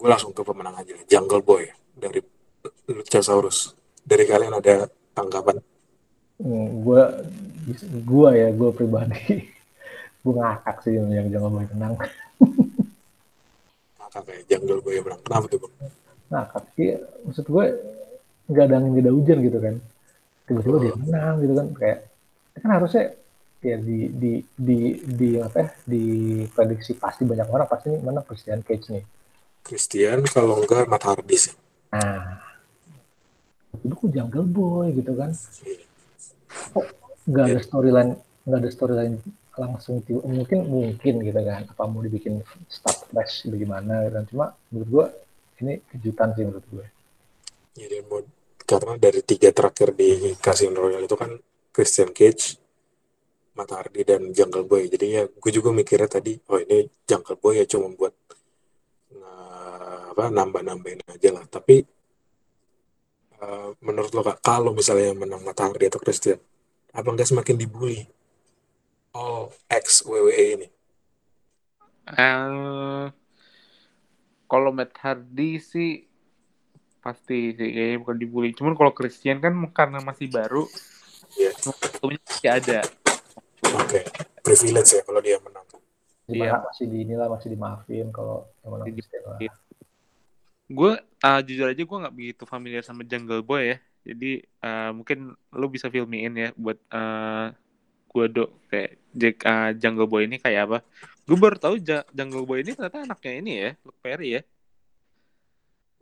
Gue langsung ke pemenang aja. Jungle Boy dari Luchasaurus. Dari kalian ada tanggapan? Hmm, gue gue ya gue pribadi gue ngakak sih yang jangan boleh menang Apa kayak Jungle Boy menang? Kenapa tuh? Bang? ngakak sih maksud gue nggak ada angin nggak ada hujan gitu kan tiba-tiba dia menang gitu kan kayak kan harusnya ya di di di di apa ya di prediksi pasti banyak orang pasti nih mana Christian Cage nih Christian kalau enggak Matt Hardy sih. nah itu kok jungle boy gitu kan Iya. kok nggak ada storyline nggak ada storyline langsung tiba, mungkin mungkin gitu kan apa mau dibikin start fresh bagaimana gitu kan cuma menurut gue ini kejutan sih menurut gue Ya, dan karena dari tiga terakhir di Casino Royale itu kan Christian Cage, Matt Hardy dan Jungle Boy. Jadi ya gue juga mikirnya tadi, oh ini Jungle Boy ya cuma buat nah, apa nambah-nambahin aja lah. Tapi eh, menurut lo kak, kalau misalnya menang Matt Hardy atau Christian, apa nggak semakin dibully all ex WWE ini? Eh, kalau Matt Hardy sih pasti sih kayaknya bukan dibully. Cuman kalau Christian kan karena masih baru, Ya, waktunya masih ada. oke, privilege ya kalau dia menang. Iya. masih di inilah masih dimaafin kalau yang menang iya. Gue ah, jujur aja gue nggak begitu familiar sama Jungle Boy ya. Jadi ah, mungkin lu bisa fill me in ya buat uh, gue do kayak Jack ah, Jungle Boy ini kayak apa? Gue baru tahu Ja- Jungle Boy ini ternyata anaknya ini ya, Luke Perry ya.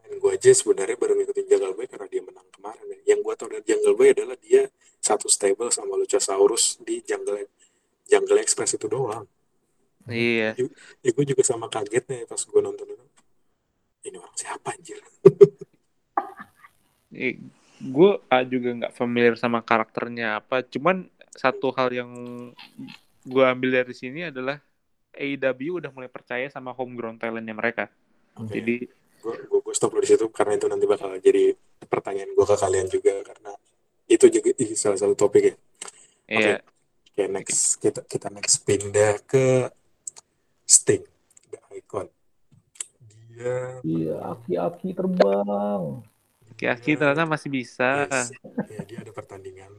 Dan gue aja sebenarnya baru ngikutin Jungle Boy karena dia menang kemarin ya. Yang gue tau dari Jungle Boy adalah dia satu stable sama Luchasaurus di Jungle Jungle Express itu doang. Iya. Ya gue juga sama kagetnya pas gue nonton itu. Ini orang siapa anjir? gue juga nggak familiar sama karakternya apa cuman satu hal yang gue ambil dari sini adalah AEW udah mulai percaya sama homegrown talentnya mereka Oke. jadi gue stop dulu di situ karena itu nanti bakal jadi pertanyaan gue ke kalian juga karena itu juga ih, salah satu topik ya. ya Oke next kita kita next pindah ke Sting, the Icon. Dia Iya, aki-aki terbang. Aki-Aki ternyata masih bisa Yes. Ya, dia ada pertandingan.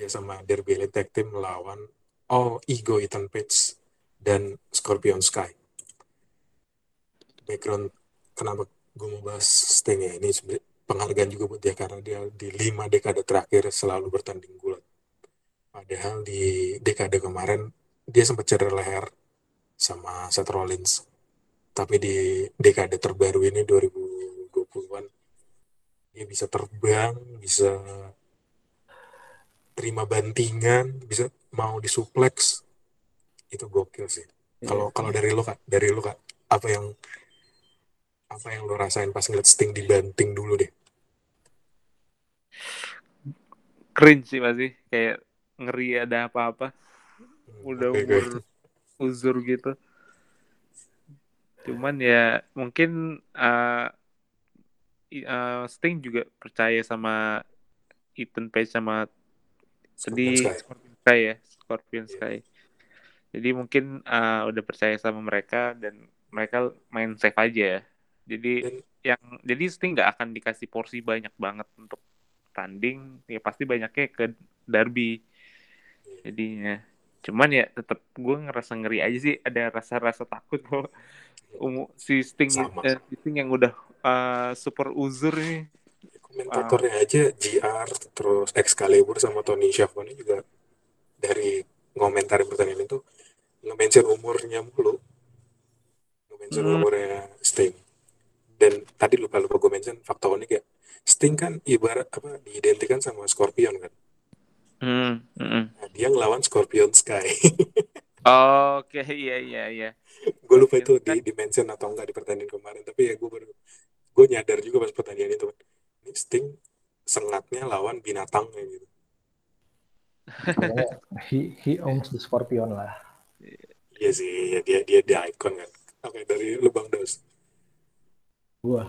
Dia sama Derby Elite Tag Team melawan All Ego Ethan Page dan Scorpion Sky. Background kenapa gue mau bahas Sting ya ini sebenarnya penghargaan juga buat dia karena dia di lima dekade terakhir selalu bertanding gulat. Padahal di dekade kemarin dia sempat cedera leher sama Seth Rollins. Tapi di dekade terbaru ini 2020-an dia bisa terbang, bisa terima bantingan, bisa mau disuplex. Itu gokil sih. Kalau kalau dari lo kak, dari lo kak, apa yang apa yang lo rasain pas ngeliat Sting dibanting dulu deh? Cringe sih masih kayak ngeri ada apa-apa. Udah umur uzur gitu. Cuman ya mungkin uh, uh, Sting juga percaya sama Ethan Page sama Sky. Scorpion Sky ya Scorpion Iya. Sky. Jadi mungkin uh, udah percaya sama mereka dan mereka main safe aja jadi Dan- yang jadi Sting nggak akan dikasih porsi banyak banget untuk tanding ya pasti banyaknya ke Derby jadinya. Cuman ya tetap gue ngerasa ngeri aja sih ada rasa-rasa takut kalau umu, si Sting eh, si Sting yang udah uh, super uzur nih komentatornya aja GR terus Excalibur sama Tony Schiavone juga dari ngomentarin pertandingan itu nge-mention umurnya mulu. Nge-mention Hmm. umurnya Sting dan tadi lupa lupa gue mention fakta unik ya Sting kan ibarat apa diidentikan sama Scorpion kan hmm, mm-mm. nah, dia ngelawan Scorpion Sky oke iya iya iya gue lupa itu di, di mention atau enggak di pertandingan kemarin tapi ya gue baru gue nyadar juga pas pertandingan itu ini Sting sengatnya lawan binatang kayak gitu he, he owns the Scorpion lah. Iya sih, ya dia dia dia icon kan. Oke dari lubang dos. Gua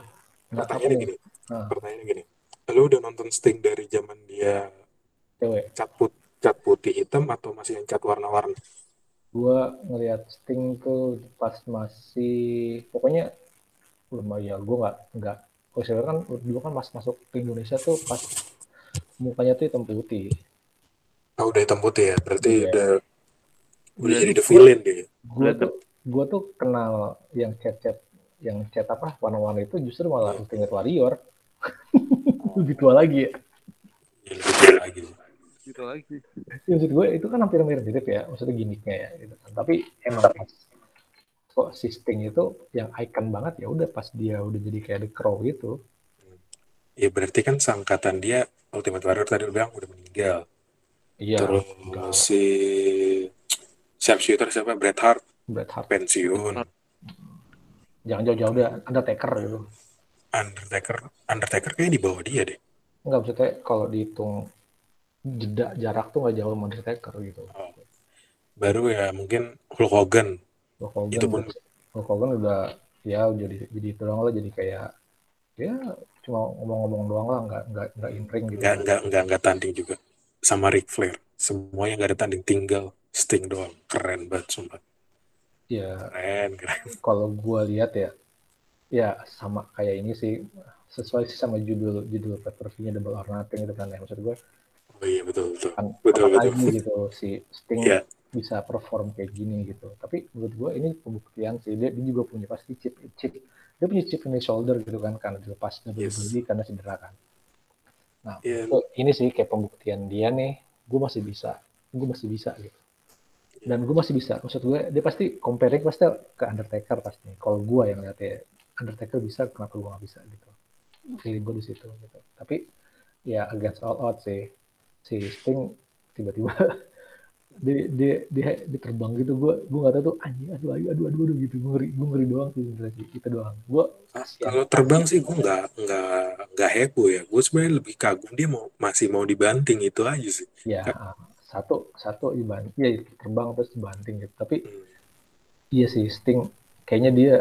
nggak tahu Pertanyaannya gini, Nah. pertanyaannya gini. Lu udah nonton Sting dari zaman dia cewek. cat put cat putih hitam atau masih yang cat warna-warni? Gua ngelihat Sting tuh pas masih pokoknya belum ya gue nggak nggak kalau saya kan dulu kan pas masuk ke Indonesia tuh pas mukanya tuh hitam putih Oh, udah hitam putih ya. Berarti Iya. udah udah Udah jadi the villain dia. gue tuh gue tuh kenal yang cat cat yang cat apa warna-warni itu justru malah Iya. Ultimate Warrior lebih tua lagi ya Ya, lebih tua lagi. gitu lagi Ya, maksud gue itu kan hampir mirip ya maksudnya gimmicknya ya gitu kan. tapi emang pas kok si Sting itu yang icon banget ya udah pas dia udah jadi kayak The Crow gitu Ya berarti kan sangkatan dia Ultimate Warrior tadi lu bilang udah meninggal. iya Terus enggak. si sharpshooter siapa Bret Hart Bret Hart pensiun jangan jauh-jauh deh Undertaker gitu. Undertaker Undertaker kayaknya di bawah dia deh. Nggak maksudnya kalau dihitung jeda jarak tuh nggak jauh sama Undertaker gitu. Oh. baru ya mungkin Hulk Hogan. Hulk Hogan Itu pun- Hulk Hogan udah ya jadi jadi itu doang lah jadi kayak ya cuma ngomong-ngomong doang lah nggak nggak nggak in ring gitu. Nggak nggak nggak nggak tanding juga. Sama Ric Flair. Semuanya nggak ada tanding tinggal Sting doang. Keren banget sumpah ya. Keren keren. Kalau gua lihat ya ya sama kayak ini sih sesuai sih sama judul judul pay per view-nya Double or Nothing itu kan ya maksud gue oh iya betul betul. Kan Betul, betul. lagi gitu si Sting Iya. bisa perform kayak gini gitu. Tapi menurut gue ini pembuktian sih dia, dia juga punya pasti chip chip dia punya chip in the shoulder gitu kan karena dilepas WWE karena cedera kan. Nah itu- ini sih kayak pembuktian dia nih gue masih bisa gue masih bisa gitu dan gue masih bisa. Maksud gue dia pasti comparing pasti ke Undertaker pasti. Kalau gue yang lihatnya Undertaker bisa kenapa gue nggak bisa gitu. Feeling gue di situ gitu. Tapi ya against all odds sih. Si Sting tiba-tiba dia dia dia, dia terbang gitu gue gue nggak tahu tuh anjing aduh aduh aduh aduh, aduh gitu. Gue ngeri gue ngeri doang sih sih itu doang. Gue Ah, kalau terbang sih gue nggak nggak nggak heboh ya. Gue sebenarnya lebih kagum dia mau masih mau dibanting itu aja sih. Ya satu satu dibanting ya terbang terus dibanting gitu. Tapi Hmm. iya sih Sting kayaknya dia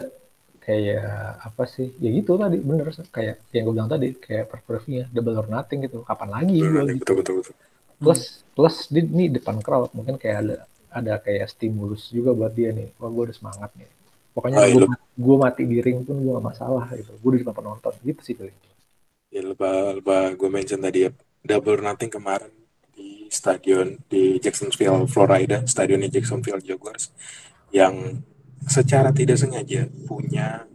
kayak apa sih ya gitu tadi bener kayak yang gue bilang tadi kayak perpervinya double or nothing gitu. Kapan lagi gue gitu. betul betul betul. Plus plus di ini depan crowd mungkin kayak ada ada kayak stimulus juga buat dia nih. Wah gue udah semangat nih. Pokoknya Oh, iya, gue, gue mati di ring pun gue gak masalah gitu. Gue di depan penonton gitu sih paling. Ya lupa lupa gue mention tadi ya double or nothing kemarin di stadion di Jacksonville Florida stadionnya Jacksonville Jaguars yang secara tidak sengaja punya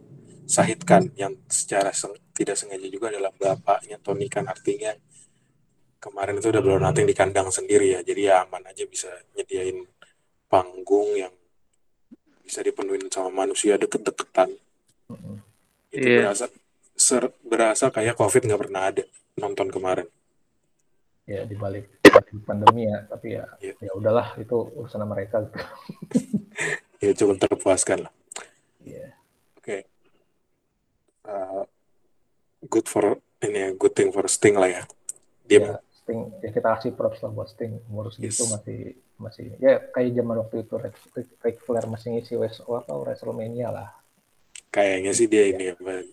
Sahid Khan yang secara seng- tidak sengaja juga adalah bapaknya Tony Khan. Artinya kemarin itu double or nothing di kandang sendiri ya. Jadi ya aman aja bisa nyediain panggung yang bisa dipenuhin sama manusia deket-deketan. Itu Iya. berasa ser- berasa kayak covid nggak pernah ada nonton kemarin ya di balik pandemi ya tapi ya Iya. ya udahlah itu urusan mereka gitu ya cukup terpuaskan lah Iya. oke Uh, good for ini ya, good thing for Sting lah ya dia ya Sting ya kita kasih props lah buat Sting umur segitu Yes. masih masih ya kayak zaman waktu itu Ric, Ric, Ric Flair masih ngisi West apa Wrestlemania lah kayaknya sih dia ini apa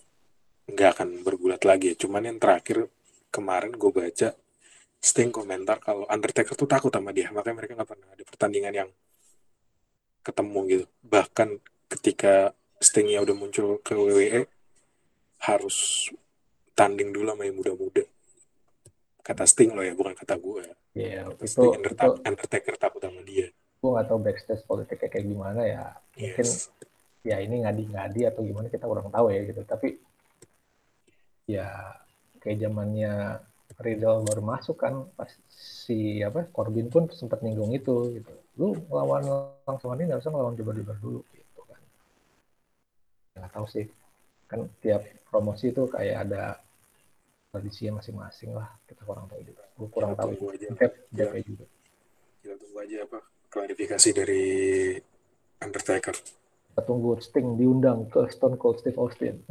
nggak akan bergulat lagi ya. cuman yang terakhir kemarin gue baca Sting komentar kalau Undertaker tuh takut sama dia. Makanya mereka nggak pernah ada pertandingan yang ketemu gitu. Bahkan ketika Stingnya udah muncul ke WWE harus tanding dulu sama yang muda-muda. Kata Sting loh ya bukan kata gue ya. Kata itu Sting itu Undertaker, Undertaker takut sama dia. gue nggak tahu backstage politiknya kayak gimana ya. Mungkin yes. ya ini ngadi-ngadi atau gimana kita kurang tahu ya gitu. Tapi ya kayak zamannya Riddle baru masuk kan pas si apa Corbin pun sempat nyinggung itu gitu. Lu lawan langsung ini nggak usah ngelawan coba dulu gitu kan. Nggak tahu sih. Kan tiap promosi itu kayak ada tradisinya masing-masing lah kita kurang tahu juga. Gue kurang Kita tahu. tunggu aja. Ya. Jeff juga kita tunggu aja apa klarifikasi dari Undertaker kita tunggu Sting diundang ke Stone Cold Steve Austin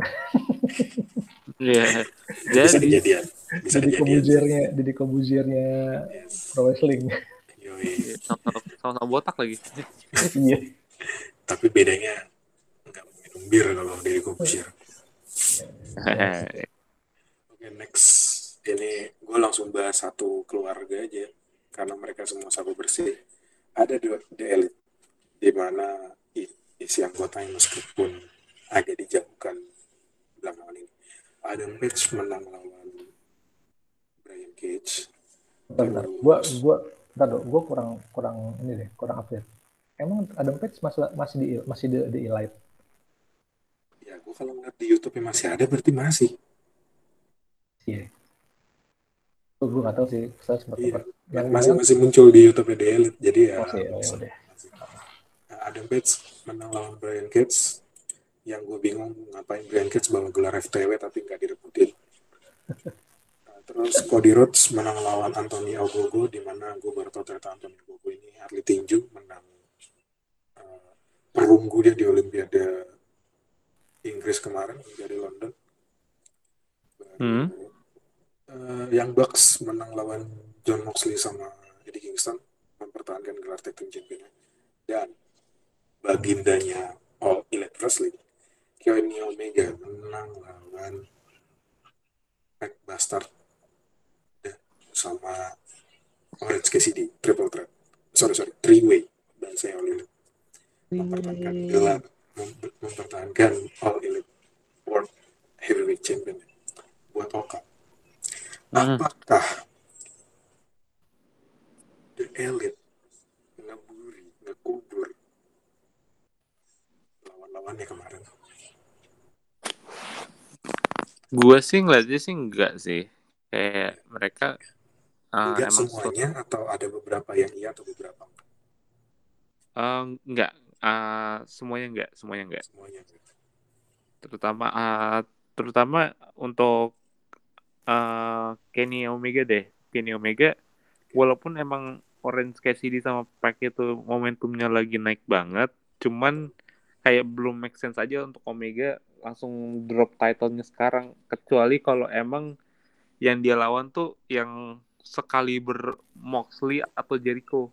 Iya. bisa Jadi kejadian bisa Didi kejadian Kobuziernya Didi Kobuziernya yes. pro wrestling sama- sama-sama botak lagi. iya tapi bedanya nggak minum bir kalau dari Kobusir Oke, next. Ini gue langsung bahas satu keluarga aja. Karena mereka semua sahabat bersih. Ada dua The Elite. Di mana isi anggotanya meskipun agak dijauhkan belakangan ini. Ada match menang lawan Brian Cage. bentar, bentar. gua gua bentar dong gua kurang kurang ini deh kurang update emang Adam Page masih masih di masih di, di Elite Ya, gue kalau ngeliat di YouTube masih ada, berarti masih. iya Gua- gua nggak tahu sih saya sempat Iya. sempat yang masih masih muncul di YouTube The Elite. Jadi ya. masih oh, masih- masih. Adam Page menang lawan Brian Cage yang gue bingung ngapain Brian Cage bawa gelar FTW tapi nggak direbutin. Nah, terus Cody Rhodes menang lawan Anthony Ogogo di mana gue baru tahu ternyata Anthony Ogogo ini atlet tinju menang tunggu dia di Olimpiade Inggris kemarin dari London Baru, Hmm. eh, yang Bucks menang lawan John Moxley sama Eddie Kingston mempertahankan gelar tag team championnya dan bagindanya. All Elite Wrestling Kenny Omega menang lawan Matt Bastard. Dan sama Orange Cassidy triple threat. Sorry sorry three way bahasa All Elite mempertahankan gelar mem- mempertahankan All Elite World Heavyweight Champion buat Oka. Hmm. apakah The Elite ngeburi ngekubur lawan-lawannya kemarin Gue sih ngeliatnya sih enggak sih. Kayak mereka uh, enggak emang semuanya atau ada beberapa yang iya atau beberapa enggak? uh, enggak. Uh, semuanya enggak, semuanya enggak. semuanya. Terutama uh, terutama untuk uh, Kenny Omega deh. Kenny Omega walaupun emang Orange Cassidy sama Pac itu momentumnya lagi naik banget, cuman kayak belum make sense aja untuk Omega langsung drop title-nya sekarang kecuali kalau emang yang dia lawan tuh yang sekali ber Moxley atau Jericho.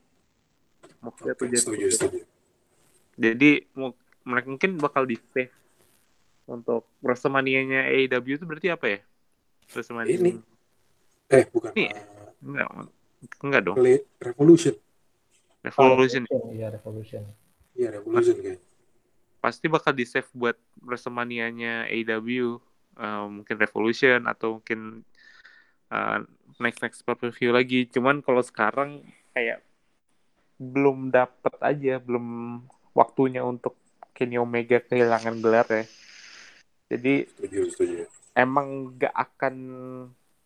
Moxley atau Jericho. setuju setuju Jadi mereka mungkin bakal di save untuk WrestleMania-nya AEW itu berarti apa ya? WrestleMania Ini. eh bukan Ini. uh, enggak enggak dong. Re- Revolution Revolution Iya, Revolution. iya Revolution kayaknya pasti bakal di save buat WrestleMania-nya AEW eh, mungkin Revolution atau mungkin eh, next next pay per view lagi. Cuman kalau sekarang kayak belum dapet aja, belum waktunya untuk Kenny Omega kehilangan gelar ya. Jadi setuju setuju emang nggak akan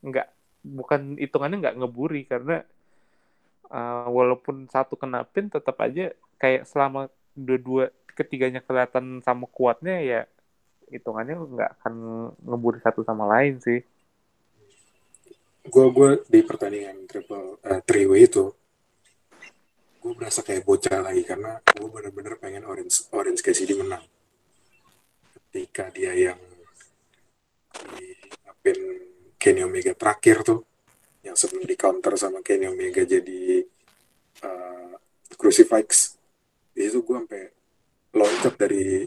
nggak bukan hitungannya nggak ngeburi karena uh, walaupun satu kena pin tetap aja kayak selama dua-dua ketiganya kelihatan sama kuatnya ya hitungannya nggak akan ngeburi satu sama lain sih. gue gue di pertandingan triple eh, three way itu gue berasa kayak bocah lagi karena gue bener-bener pengen Orange Orange Cassidy menang ketika dia yang diapin Kenny Omega terakhir tuh yang sebelum di counter sama Kenny Omega jadi uh, crucifix di situ gue sampai loncat dari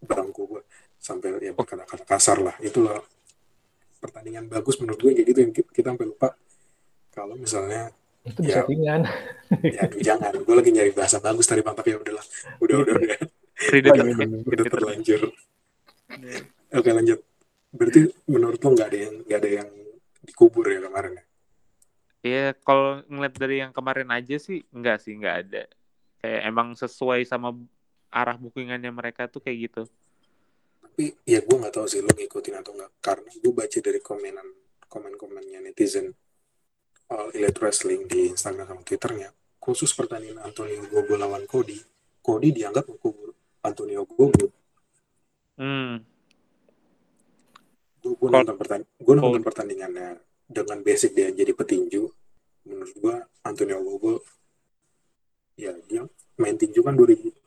bangku gue sampai ya berkata-kata kasar lah itulah pertandingan bagus menurut gue kayak gitu yang ki- kita sampai lupa kalau misalnya Itu Ya. settingan. ya aduh, jangan gue lagi nyari bahasa bagus tadi Pak tapi ya udahlah udah udah udah Oh, juga. iya. udah terlanjur oke lanjut berarti menurut lo nggak ada yang nggak ada yang dikubur ya kemarin ya Iya, kalau ngeliat dari yang kemarin aja sih enggak sih, enggak ada. Kayak emang sesuai sama arah bookingannya mereka tuh kayak gitu. tapi ya gue nggak tahu sih lo ngikutin atau nggak. Karena gue baca dari komenan komen-komennya netizen All Elite Wrestling di Instagram sama Twitternya. Khusus pertandingan Antonio Gogo lawan Cody. Cody dianggap mengkubur Antonio Gogo. Hmm, gue nonton pertandingan gue nonton pertandingannya dengan basic dia jadi petinju. Menurut gue Antonio Gogo ya dia main tinju kan 2000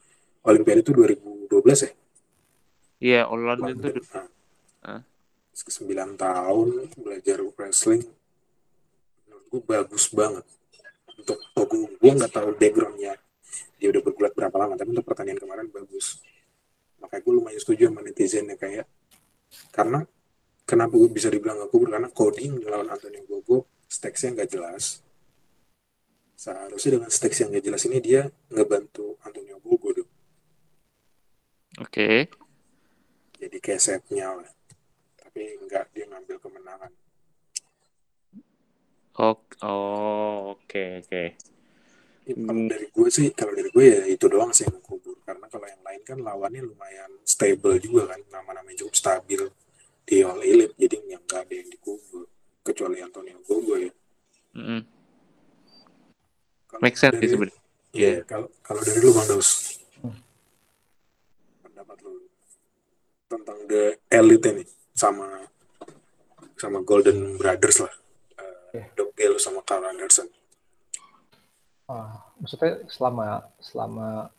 Olimpiade itu 2012 ya? Iya, Orlando itu nah, Ah. 9 tahun belajar wrestling. Menurut gue bagus banget. Untuk Gogo gue nggak tahu backgroundnya. Dia udah bergulat berapa lama tapi untuk pertandingan kemarin bagus. Makanya gue lumayan setuju sama netizennya kayak karena kenapa gue bisa dibilang gak kubur? Karena coding melawan Antonio Gogo stakesnya nggak jelas. Seharusnya dengan stakes yang nggak jelas ini dia ngebantu Antonio Gogo Oke. jadi kayak setnya lah tapi nggak dia ngambil kemenangan Oh, oh, oke, oke. Ya, kalau Hmm. dari gue sih kalau dari gue ya itu doang sih yang kubur karena kalau yang lain kan lawannya lumayan stable juga kan nama-nama cukup stabil di All Elite jadi yang nggak ada yang dikubur kecuali Antonio Gogo ya Mm-mm. kalau Make sense sih sebenarnya. Iya, Iya. kalau kalau dari lu Bang Daus Hmm. pendapat lu tentang The Elite ini sama sama Golden Brothers lah. Uh, Doc Gallo sama Carl Anderson. Ah, maksudnya selama selama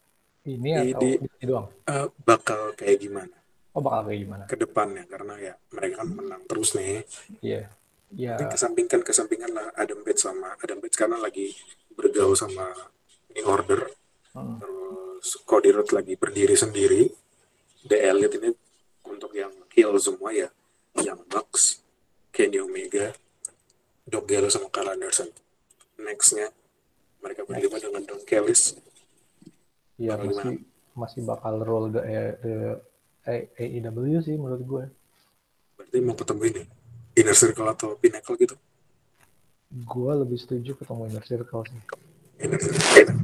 ini Di- atau di- di, doang? Eh, bakal kayak gimana? Oh bakal kayak gimana? ke depannya karena ya mereka kan menang terus nih. Iya. Ya, Tapi kesampingkan kesampingan lah Adam Page sama Adam Page karena lagi bergaul sama New Order. Hmm, terus Cody Rhodes lagi berdiri sendiri. The Elite ini untuk yang heel semua ya yang Bucks Kenny Omega Doc Gallows sama Carl Anderson. Nextnya mereka berlima dengan Don Callis. Ya bakal masih masih bakal roll the, the A- AEW sih menurut gue. berarti mau ketemu ini Inner Circle atau Pinnacle gitu? Gue lebih setuju ketemu Inner Circle sih. Inner Circle.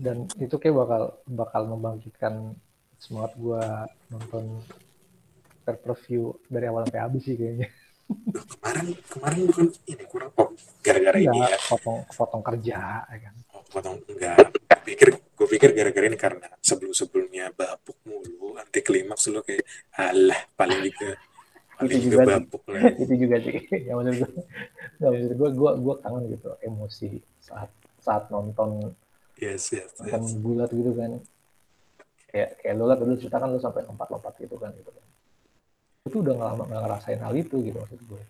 Dan itu kayak bakal bakal membangkitkan semangat gue nonton pay-per-view dari awal sampai habis sih kayaknya. Duh, kemarin kemarin bukan ini kurang oh gara-gara ini Iya, ya potong potong kerja ya kan. Oh, potong enggak. Gue pikir gue pikir gara-gara ini karena sebelum-sebelumnya bapuk mulu, anti klimaks lu kayak alah paling juga paling Itu juga juga sih. bapuk lah. itu juga sih yang maksud gue nggak maksud gue gue gue kangen gitu emosi saat saat nonton Yes, yes, nonton yes. bulat gitu kan kayak kayak lo lah dulu cerita kan lo sampai lompat-lompat gitu kan gitu kan itu udah nggak lama nggak ngerasain hal itu gitu maksud gue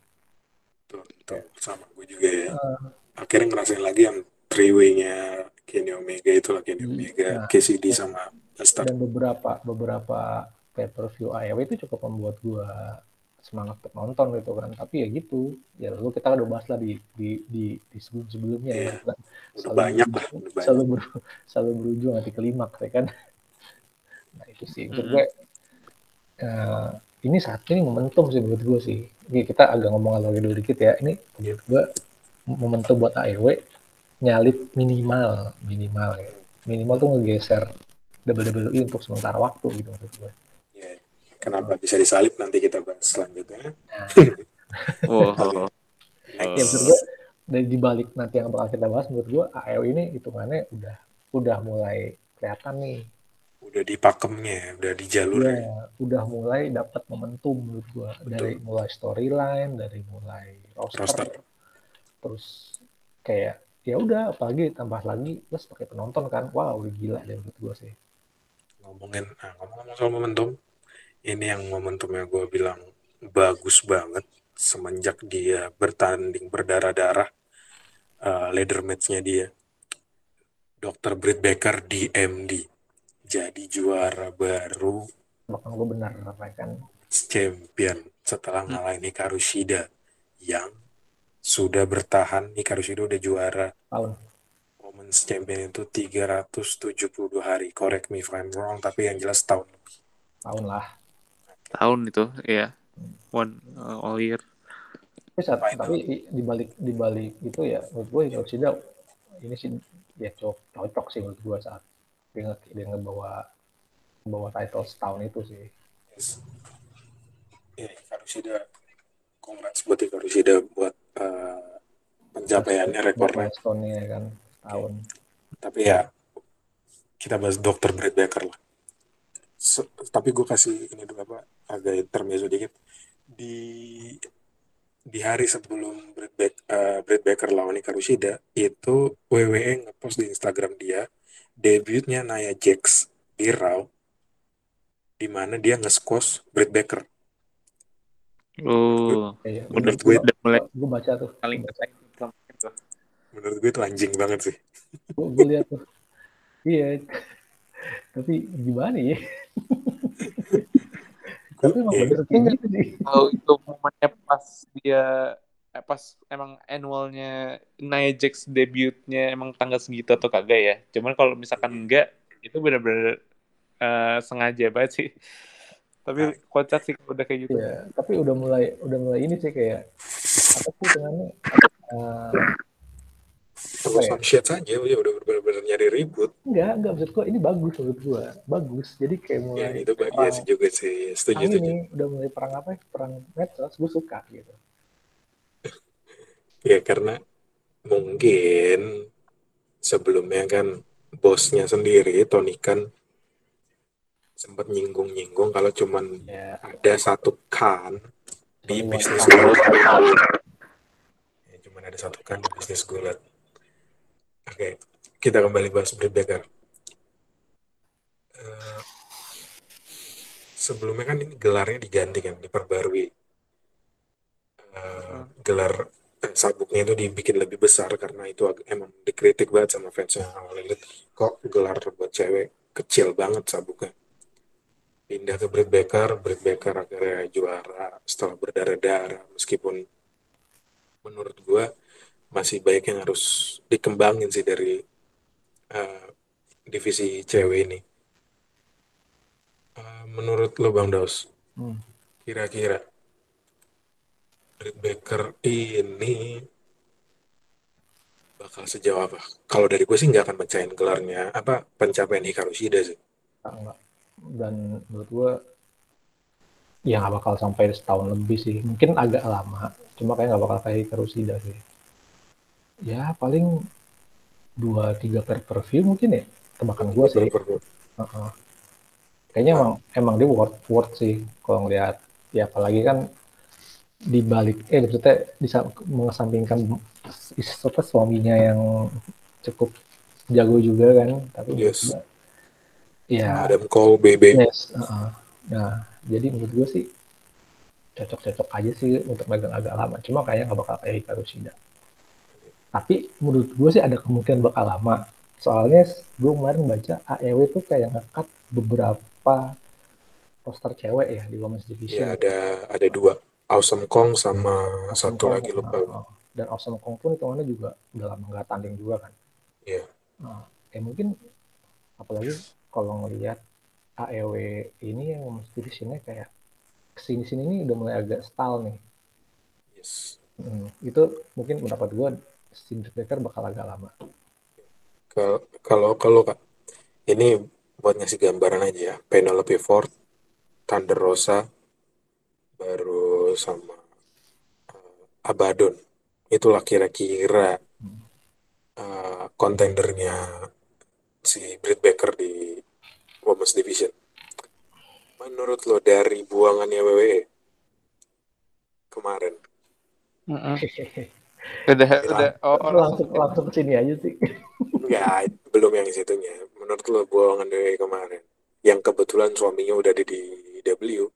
Tuh, tuh, sama gue juga ya. Eh, Akhirnya ngerasain lagi yang three way-nya Kenny Omega itu lah Kenny Iya. Omega, Nah, KCD sama Lester. dan beberapa beberapa pay per view AEW itu cukup membuat gue semangat untuk nonton gitu kan tapi ya gitu ya lalu kita udah bahas lah di di di, di sebelum sebelumnya ya Iya. gitu kan. Udah Selalu banyak lah, berujung- udah banyak. selalu ber, selalu berujung nanti klimaks ya kan nah itu sih. Menurut gue eh, ini saat ini momentum sih menurut gue sih. Ini kita agak ngomong lagi dulu dikit ya. Ini menurut gue momentum buat AEW nyalip minimal minimal ya. Minimal tuh ngegeser WWE untuk sementara waktu gitu menurut gue Ya, Kenapa bisa disalip? Nanti kita bahas selanjutnya. Oh, ya menurut gue dari dibalik nanti yang bakal kita bahas menurut gue AEW ini hitungannya udah udah mulai kelihatan nih Udah di pakemnya, udah di jalur. ya udah mulai dapat momentum menurut gua dari mulai storyline dari mulai roster, Roster. terus kayak ya udah apalagi tambah lagi plus pakai penonton kan wow udah gila deh menurut gua sih ngomongin nah, ngomong-ngomong soal momentum ini yang momentumnya gue bilang bagus banget semenjak dia bertanding berdarah-darah uh, leader match-nya dia Dr. Britt Baker di MD jadi juara baru. Bahkan gua benar kan champion setelah ngalahin Hikaru Shida yang sudah bertahan. Hikaru Shida udah juara. Tahun Women's Champion itu 372 hari. Correct me if I'm wrong tapi yang jelas tahun tahun lah. Tahun itu, ya. One uh, all year. tapi saat, Final. tapi i- dibalik dibalik itu ya menurut gua ya sudah ini sih ya cocok cocok sih menurut gua saat dia, nge, dia ngebawa ngebawa title setahun itu sih Yes. Ya, Hikaru Shida, congrats buat Hikaru Shida buat uh, pencapaiannya rekornya. milestone-nya kan tahun Tapi ya, kita bahas Dr. Brett Baker lah. Se- tapi gue kasih ini dulu apa, agak intermezzo dikit. Di di hari sebelum Brett, Bak- uh, Brett Baker lawan Hikaru Shida, itu WWE ngepost di Instagram dia, debutnya Nia Jax di Raw, di mana dia nge-squash Brett Baker. Oh, Iya, Menurut gue udah mulai gue baca tuh, paling menurut gue itu anjing banget sih. gue, gue lihat tuh, iya. Tapi gimana ya? Tapi emang Iya. bener gitu sih. tahu itu momennya pas dia pas emang annualnya Nia Jax debutnya emang tanggal segitu atau kagak ya cuman kalau misalkan enggak itu benar-benar eh, sengaja banget sih tapi kocak sih udah kayak gitu Iya, tapi udah mulai udah mulai ini sih kayak apa sih dengan Terus ya? some shit saja, ya udah benar-benar nyari ribut. enggak enggak maksud gua ini bagus menurut gua bagus jadi kayak Ya, mulai itu bagus sih juga sih. Setuju, perang setuju. ini udah mulai perang apa ya perang medsos gue suka gitu Ya karena mungkin sebelumnya kan bosnya sendiri Tony kan sempat nyinggung-nyinggung kalau cuman yeah. ada satu kan di iya. bisnis gulat. Ya, cuman ada satu kan di bisnis gulat. Oke, kita kembali bahas berbeda. Uh, sebelumnya kan ini gelarnya diganti kan, diperbarui. Uh, gelar eh, sabuknya itu dibikin lebih besar karena itu emang dikritik banget sama fansnya All Elite. Kok gelar buat cewek kecil banget sabuknya. Pindah ke Britt Baker, Britt Baker akhirnya juara setelah berdarah-darah meskipun menurut gua masih baik yang harus dikembangin sih dari uh, divisi cewek ini. Uh, menurut lo Bang Daus, hmm. Britt Baker ini bakal sejauh apa? Kalau dari gue sih nggak akan pecahin gelarnya apa pencapaian Hikaru Shida sih. Enggak. Dan menurut gue ya nggak bakal sampai setahun lebih sih. Mungkin agak lama. Cuma kayak nggak bakal kayak Hikaru Shida sih. Ya paling dua tiga per per view mungkin ya. Tebakan gue sih. Per uh -uh. Kayaknya emang emang dia worth worth sih kalau ngeliat ya apalagi kan di balik eh maksudnya bisa mengesampingkan apa suaminya yang cukup jago juga kan tapi yes. ya Adam Cole BB yes, uh -uh. nah jadi menurut gue sih cocok-cocok aja sih untuk megang agak lama. Cuma kayaknya nggak bakal kayak Hikaru Shida. Tapi menurut gue sih ada kemungkinan bakal lama. Soalnya gue kemarin baca AEW tuh kayak ngekat beberapa poster cewek ya di Women's Division. Ya ada ada dua Awesome Kong sama awesome satu Kong, lagi lupa. Uh, dan Awesome Kong pun hitungannya juga udah lama nggak tanding juga kan. Iya. Yeah. Nah, ya mungkin apalagi kalau ngelihat AEW ini yang mesti di sini kayak ke sini sini ini udah mulai agak style nih. Yes. Hmm, itu mungkin mendapat gue Cindy Baker bakal agak lama. Kalau kalau kak, ini buat ngasih gambaran aja ya. Penelope Ford, Thunder Rosa, baru sama uh, Abaddon. Itulah kira-kira uh, kontendernya si Britt Baker di Women's Division. Menurut lo dari buangannya WWE kemarin? Udah udah oh, oh, langsung. langsung ke sini aja sih. Ya belum yang situnya menurut lo buangan WWE kemarin yang kebetulan suaminya udah ada di W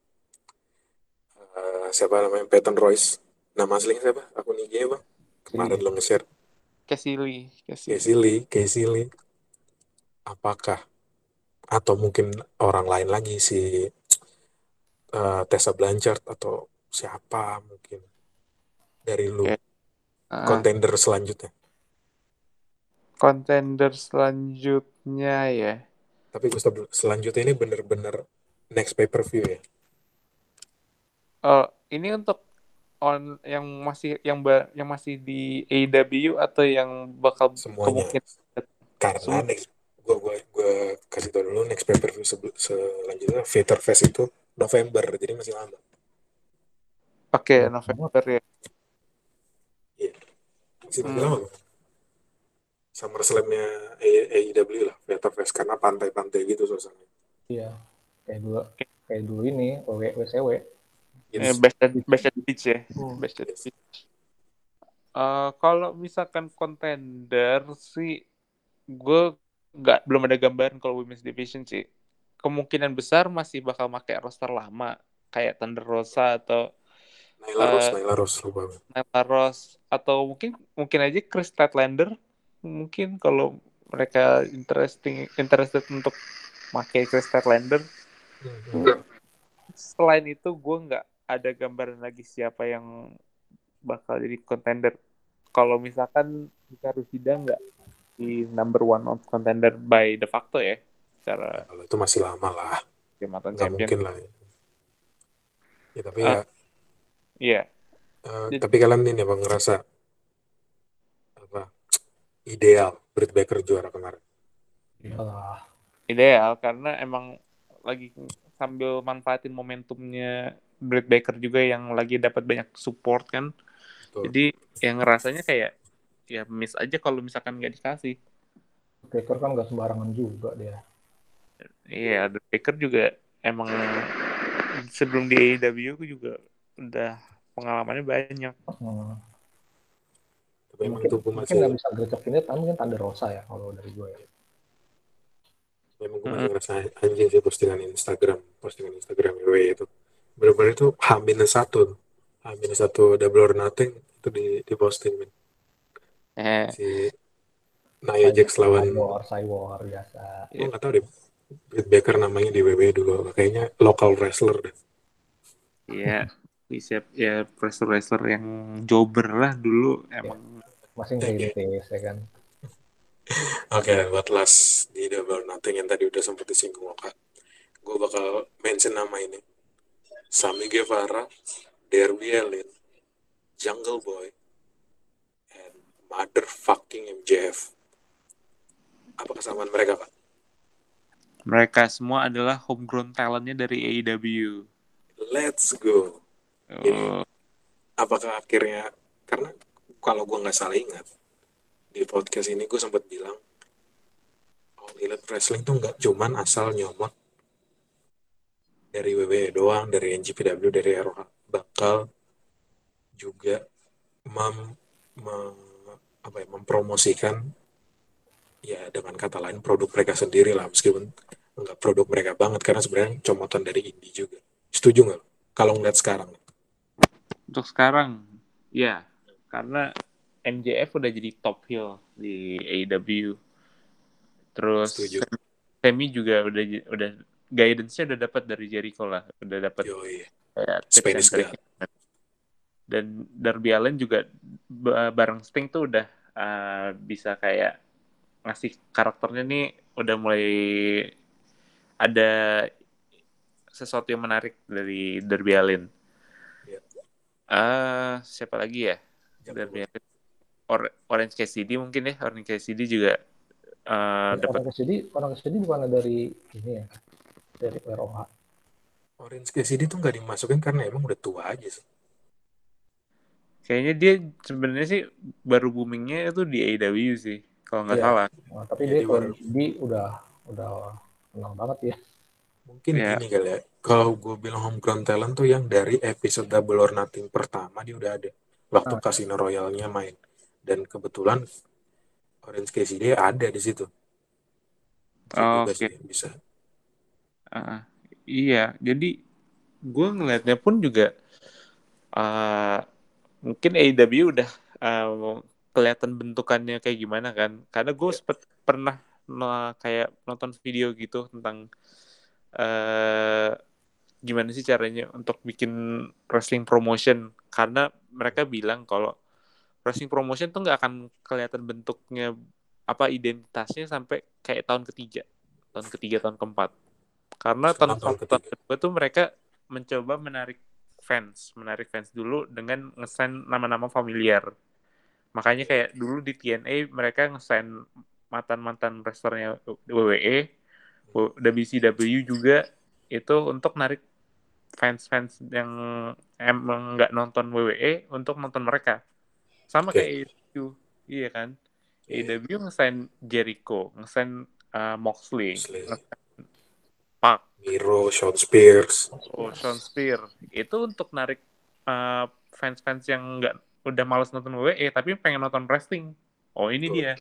uh, siapa namanya? Peyton Royce. Nama aslinya siapa? Akun IG bang kemarin lo nge-share. Lee Casey Lee. Apakah atau mungkin orang lain lagi si uh, Tessa Blanchard atau siapa mungkin dari lu? Kontender uh, selanjutnya. Kontender selanjutnya ya. Tapi Gustaf selanjutnya ini bener-bener next pay per view ya uh, ini untuk on yang masih yang ba, yang masih di AW atau yang bakal semuanya. karena Semua. next gue gue gue kasih tau dulu next pay per view selanjutnya Fighter Fest itu November jadi masih lama. Oke okay, November ya. Iya. Masih hmm. lama Summer Slamnya AEW lah Fighter Fest karena pantai-pantai gitu suasananya. Iya. Kayak dulu kayak dulu ini WCW Yes. Eh, best at, best at beach ya. Hmm. Best at beach. Uh, kalau misalkan contender sih, gue nggak belum ada gambaran kalau women's division sih. Kemungkinan besar masih bakal pakai roster lama kayak Thunder Rosa atau Nyla uh, Rose, Nyla Rose, Nyla Rose atau mungkin mungkin aja Chris Statlander mungkin kalau mereka interesting interested untuk pakai Chris Statlander. Hmm. Selain itu gue nggak ada gambaran lagi siapa yang bakal jadi contender. Kalau misalkan kita Rusida nggak di number one of contender by de facto ya, secara kalau itu masih lama lah. Nggak champion. mungkin lah. Ya tapi uh, ya. Iya. Uh, jadi, tapi kalian ini bang ngerasa apa ideal Britt Baker juara kemarin? Iyalah. Ideal karena emang lagi sambil manfaatin momentumnya Britt Baker juga yang lagi dapat banyak support kan. Betul. Jadi yang rasanya kayak ya miss aja kalau misalkan nggak dikasih. Baker kan nggak sembarangan juga dia. Iya, Britt Baker juga emang sebelum di AEW juga udah pengalamannya banyak. Hmm. Tapi mungkin, mungkin masih... nggak bisa gercep ini, tapi mungkin Tanda Rosa ya kalau dari gue ya. Emang gue masih ngerasa anjing sih postingan Instagram, postingan Instagram WWE itu. Bener-bener itu H satu, H satu double or nothing itu di, di posting men. Eh, si Nia Jax lawan Cywar, Cywar biasa. gue nggak tahu deh Britt Baker namanya di WWE dulu kayaknya lokal wrestler deh Iya, bisa ya wrestler-wrestler yang jobber lah dulu emang. Masih ngerintis ya kan. oke buat last di double or nothing yang tadi udah sempat disinggung Oka gue bakal mention nama ini Sami Guevara Darby Allin Jungle Boy and motherfucking MJF apa kesamaan mereka kak? Mereka semua adalah homegrown talentnya dari AEW. Let's go. Oh, Apakah akhirnya karena kalau gue nggak salah ingat di podcast ini gue sempat bilang All Elite Wrestling tuh nggak cuman asal nyomot dari WWE doang, dari NJPW, dari ROH, bakal juga mem, mem- apa ya, mempromosikan ya dengan kata lain produk mereka sendiri lah meskipun nggak produk mereka banget karena sebenarnya comotan dari indie juga. Setuju nggak? Kalau ngeliat sekarang. untuk sekarang, ya, karena MJF udah jadi top heel di AEW. Terus Setuju. Semi juga udah udah guidance-nya udah dapat dari Jericho lah, udah dapat kayak tips and. Dan Darby Allin juga ba- bareng Sting tuh udah uh, bisa kayak ngasih karakternya nih udah mulai ada sesuatu yang menarik dari Darby Allin. Iya. Ah, siapa lagi ya? Darby Allin. Or- Orange Cassidy mungkin ya, Orange Cassidy juga uh, dapat Orang ke sini, orang ke sini bukan dari ini ya, dari ROH. Orange Cassidy tuh nggak dimasukin karena emang udah tua aja sih. kayaknya dia sebenarnya sih baru boomingnya itu di AEW sih, kalau nggak Iya. salah. Nah, tapi Jadi dia kalau baru- di udah udah kenal banget ya. Mungkin Iya. gini kali ya. Kalau gue bilang homegrown talent tuh yang dari episode Double or Nothing pertama dia udah ada. Waktu Ah. Casino Royale-nya main. Dan kebetulan Orange Cassidy ada di situ. Oh, oke. sih, bisa. Ah, iya, jadi gue ngelihatnya pun juga uh, mungkin AEW udah uh, kelihatan bentukannya kayak gimana kan. Karena gue Iya. sempet pernah no- kayak nonton video gitu tentang uh, gimana sih caranya untuk bikin wrestling promotion. Karena mereka bilang kalau wrestling promotion tuh nggak akan kelihatan bentuknya apa identitasnya sampai kayak tahun ketiga, tahun ketiga, tahun keempat. Karena ketiga. kedua tuh mereka mencoba menarik fans, menarik fans dulu dengan ngesign nama-nama familiar. Makanya kayak dulu di TNA mereka ngesign mantan-mantan wrestlernya WWE, WCW juga itu untuk narik fans-fans yang emang nggak nonton WWE untuk nonton mereka. Sama Oke. kayak AEW, iya kan? Iya. AEW ngesign Jericho, ngesign uh, Moxley, Moxley. ngesign Park, Miro, Sean Spears. Oh, Sean Spear. Itu untuk narik uh, fans-fans yang nggak udah males nonton WWE tapi pengen nonton wrestling. Oh, ini Betul. dia.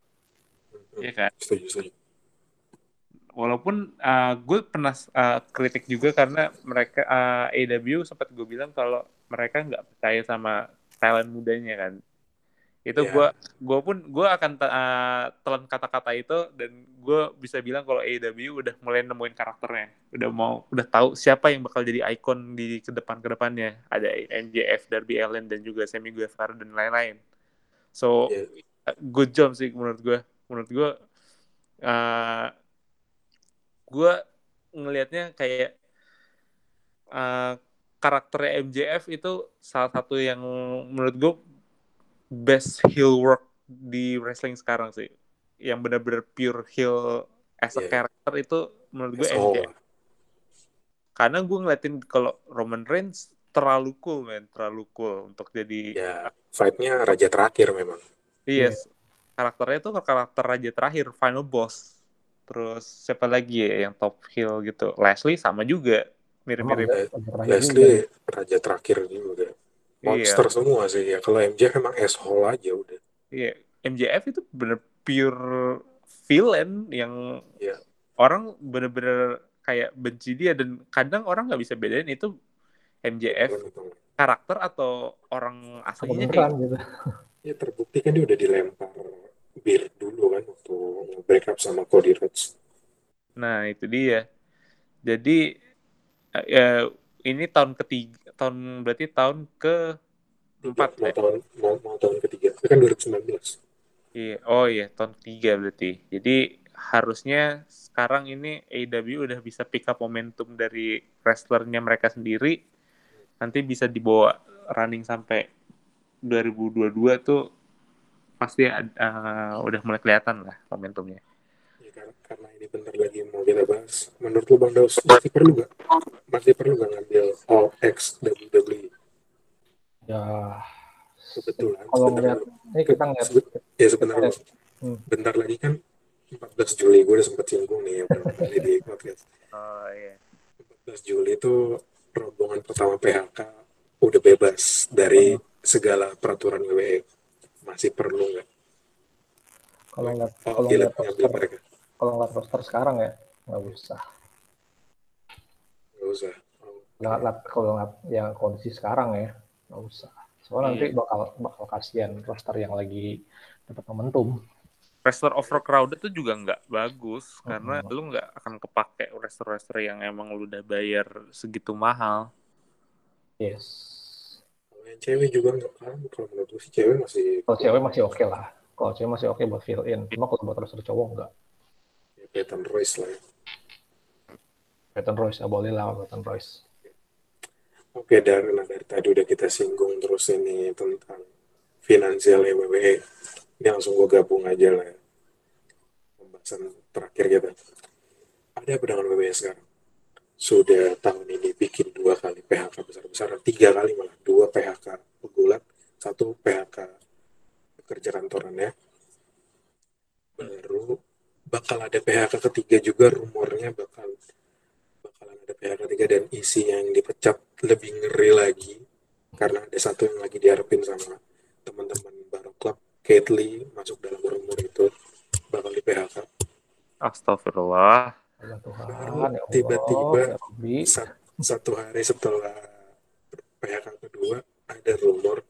Iya kan? Setuju, setuju. Walaupun uh, gue pernah uh, kritik juga karena mereka uh, AEW sempat gue bilang kalau mereka nggak percaya sama talent mudanya kan. Itu Iya. gue gue pun gue akan te- uh, telan kata-kata itu dan gue bisa bilang kalau AEW udah mulai nemuin karakternya. Udah mau udah tahu siapa yang bakal jadi ikon di ke depan ke depannya. Ada MJF, Darby Allin dan juga Sammy Guevara dan lain-lain. So Iya. uh, good job sih menurut gue. Menurut gue uh, gue ngelihatnya kayak uh, karakternya MJF itu salah satu yang menurut gue best heel work di wrestling sekarang sih yang benar-benar pure heel as a Iya. character itu menurut gue. MJF karena gue ngeliatin kalau Roman Reigns terlalu cool men terlalu cool untuk jadi Ya, fight-nya raja terakhir memang. Yes. Karakternya tuh karakter raja terakhir, final boss. Terus siapa lagi ya yang top heel gitu? Leslie sama juga. Mirip-mirip. Leslie juga. raja terakhir juga. Iya. Monster semua sih ya. Kalau MJF emang asshole aja udah. Iya. MJF itu bener pure villain yang Iya. orang bener-bener kayak benci dia dan kadang orang nggak bisa bedain itu MJF karakter atau orang Apa aslinya beneran kayak gitu. Ya terbukti kan dia udah dilempar bir dulu kan waktu break up sama Cody Rhodes. nah itu dia jadi eh, ya, ini tahun ketiga tahun berarti tahun ke empat mau ya? tahun mau, mau tahun ketiga itu kan 2019 Iya, oh iya tahun ketiga berarti. Jadi harusnya sekarang ini AEW udah bisa pick up momentum dari wrestlernya mereka sendiri. Nanti bisa dibawa running sampai 2022 tuh pasti eh, udah mulai kelihatan lah momentumnya. ya, karena, karena ini mau kita bahas. Menurut lu Bang Daus masih perlu nggak? Masih perlu nggak ngambil All X WWE Ya, kebetulan kalau ngeliat, ini kita ngeliat, ya Bang. Hmm. bentar lagi kan 14 Juli gue udah sempat singgung nih beberapa kali di podcast. Oh iya. 14 Juli itu rombongan pertama PHK udah bebas dari segala peraturan WWE masih perlu nggak? Kalau ngeliat, oh, kalau roster, mereka. kalau ngeliat roster sekarang ya, nggak usah. nggak usah Nggak, nggak- kalau ngeliat yang kondisi sekarang ya, nggak usah. Soalnya nanti Iya. bakal bakal kasihan roster yang lagi dapat momentum. Wrestler overcrowded tuh juga nggak bagus karena Mhm. lu nggak akan kepake wrestler-wrestler yang emang lu udah bayar segitu mahal. Yes. kalau yang cewek juga nggak kan kalau menurut gue sih cewek masih Kalau cewek masih oke lah. Kalau cewek masih oke buat fill in. Cuma kalau buat roster cowok nggak. ya, Peyton Royce lah ya. Peyton Royce, ya lah Peyton Royce. Oke, dari, nah, dari tadi udah kita singgung terus ini tentang finansial WWE. Ini langsung gue gabung aja lah ya. Pembahasan terakhir kita. Ada apa dengan WWE sekarang? Sudah tahun ini bikin dua kali PHK besar-besaran, tiga kali malah. Dua PHK pegulat, satu PHK pekerja kantoran ya. Baru bakal ada PHK ketiga juga rumornya bakal PHK ketiga dan isi yang dipecat lebih ngeri lagi karena ada satu yang lagi diharapin sama teman-teman baru klub Kate Lee masuk dalam rumor itu bakal di PHK Astagfirullah. Ya Tuhan, Baru ya tiba-tiba ya. Sa- satu hari setelah PHK kedua ada rumor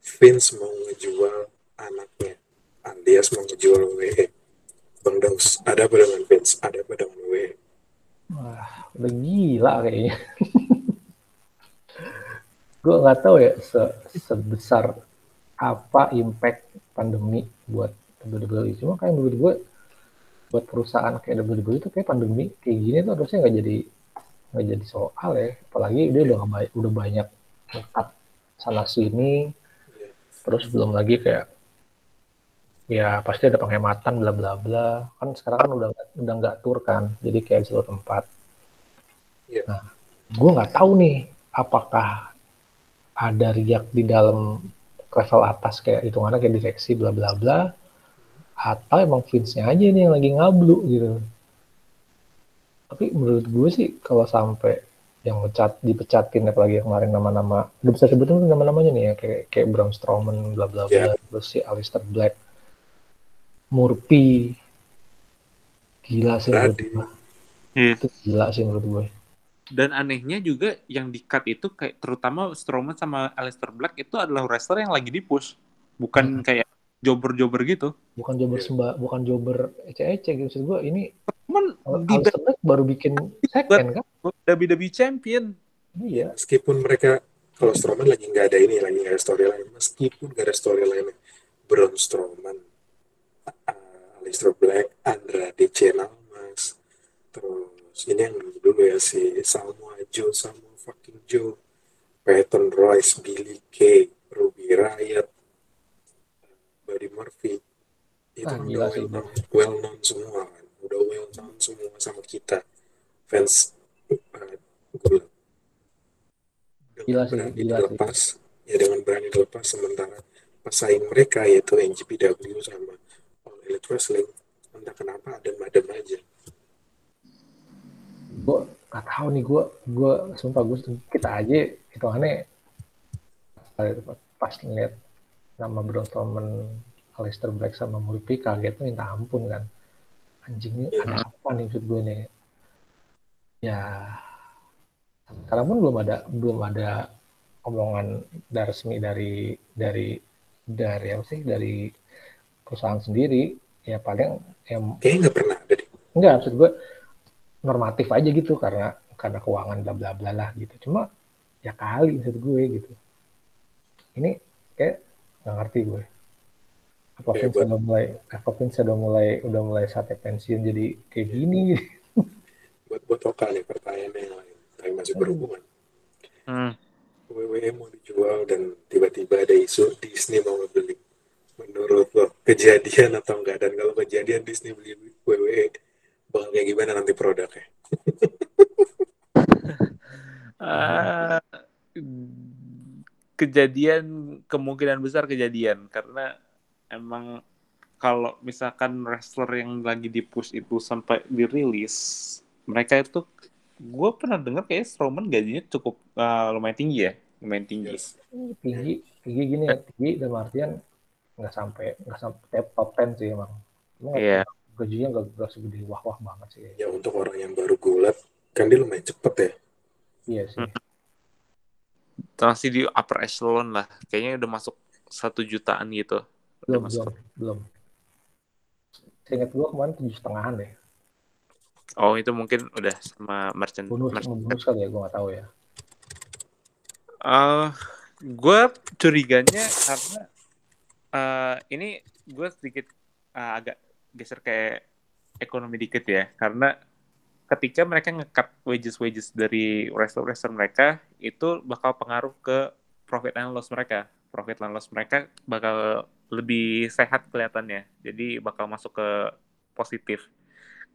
Vince mau ngejual anaknya alias mau ngejual WWE Bang Daus ada apa dengan Vince ada apa dengan E? Wah, udah gila kayaknya. gue nggak tahu ya se- sebesar apa impact pandemi buat WWE. Cuma kayak menurut gue buat perusahaan kayak WWE itu kayak pandemi kayak gini tuh harusnya nggak jadi nggak jadi soal ya. Apalagi dia udah udah banyak ngekat sana sini. Terus belum lagi kayak ya pasti ada penghematan bla bla bla. Kan sekarang kan udah udah nggak tur kan. Jadi kayak di satu tempat. Iya. Nah, gue nggak tahu nih apakah ada riak di dalam level atas kayak hitungannya kayak direksi bla bla bla atau emang Vince-nya aja nih yang lagi ngablu gitu. Tapi menurut gue sih kalau sampai yang mecat dipecatin apalagi kemarin nama-nama udah bisa sebutin nama-namanya nih ya kayak kayak Braun Strowman bla bla bla Iya. terus si Aleister Black Murphy gila sih menurut Tadi. gue Iya. itu gila sih menurut gue Dan anehnya juga yang di cut itu kayak terutama Strowman sama Aleister Black itu adalah wrestler yang lagi di push, bukan kayak jobber-jobber gitu. bukan jobber Iya. sembah bukan jobber ece-ece gitu maksud gue ini Cuman di Black baru bikin second kan WWE Champion. iya meskipun mereka kalau Strowman lagi nggak ada ini lagi nggak ada storyline meskipun nggak ada storyline Braun Strowman uh, Aleister Black Andrade Cien Almas terus ini yang dulu ya si Samoa Joe Samoa fucking Joe. Peyton Royce Billy Kay Ruby Riot Buddy Murphy. Itu Ah, gila udah well known, well known semua kan. Udah well known semua sama kita. Fans uh, gue Gila sih, berani gila sih. dilepas. Ya dengan berani dilepas sementara pesaing mereka yaitu NGPW sama Elite Wrestling entah kenapa adem-adem aja. Gue nggak tahu nih gue gue sumpah gue kita aja itu aneh pas ngeliat nama Braun Strowman Aleister Black sama Murphy kaget minta ampun kan. Anjing ini Iya. ada apa nih maksud gue nih? Ya sekarang pun belum ada belum ada omongan dari resmi dari dari dari apa sih dari perusahaan sendiri ya paling yang Kayaknya nggak pernah ada deh. enggak maksud gue normatif aja gitu karena karena keuangan bla bla bla lah gitu cuma ya kali maksud gue gitu ini kayak nggak ngerti gue apa Ya, Vince buat- udah mulai apa Vince udah mulai udah mulai saatnya pensiun jadi kayak gini Buat buat Oka nih pertanyaannya yang lain. Tapi masih berhubungan. Hmm. WWE mau dijual dan tiba-tiba ada isu Disney mau beli. Menurut lo kejadian atau enggak? Dan kalau kejadian Disney beli WWE bakal kayak gimana nanti produknya? Ah, kejadian kemungkinan besar kejadian karena emang kalau misalkan wrestler yang lagi di push itu sampai dirilis mereka itu gue pernah dengar kayak Strowman gajinya cukup ah, lumayan tinggi ya lumayan tinggi Yes. tinggi tinggi gini ya tinggi dan artian nggak sampai nggak sampai top 10 sih emang. Nggak- Iya. gajinya nggak nggak segede wah wah banget sih. Ya untuk orang yang baru gulat, kan dia lumayan cepet ya. iya sih. Masih di upper echelon lah. Kayaknya udah masuk satu jutaan gitu. Udah belum masuk. belum belum. Seingat gua kemarin tujuh setengahan deh. Oh itu mungkin udah sama merchant, bonus merchant. bonus kali ya gua nggak tahu ya. Eh, gue curiganya karena eh, ini gue sedikit eh, agak geser kayak ekonomi dikit ya, karena ketika mereka nge-cut wages-wages dari wrestler-wrestler mereka, itu bakal pengaruh ke profit and loss mereka. Profit and loss mereka bakal lebih sehat kelihatannya, jadi bakal masuk ke positif.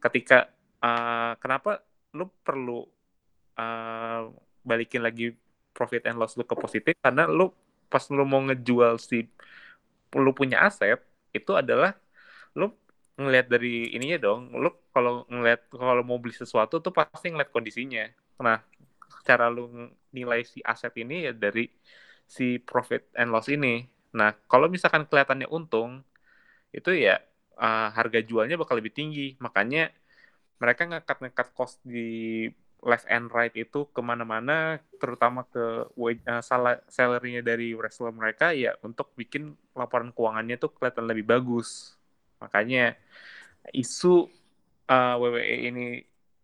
Ketika eh, kenapa lu perlu eh, balikin lagi profit and loss lu ke positif karena lu pas lu mau ngejual si lu punya aset itu adalah lu ngelihat dari ininya dong. Lu kalau ngelihat kalau mau beli sesuatu tuh pasti ngeliat kondisinya. Nah cara lu nilai si aset ini ya dari si profit and loss ini. Nah kalau misalkan kelihatannya untung itu ya uh, harga jualnya bakal lebih tinggi. Makanya mereka ngekat cost di left and right itu ke mana-mana, terutama ke uh, sala- salary-nya dari wrestler mereka ya untuk bikin laporan keuangannya tuh kelihatan lebih bagus. Makanya isu uh, WWE ini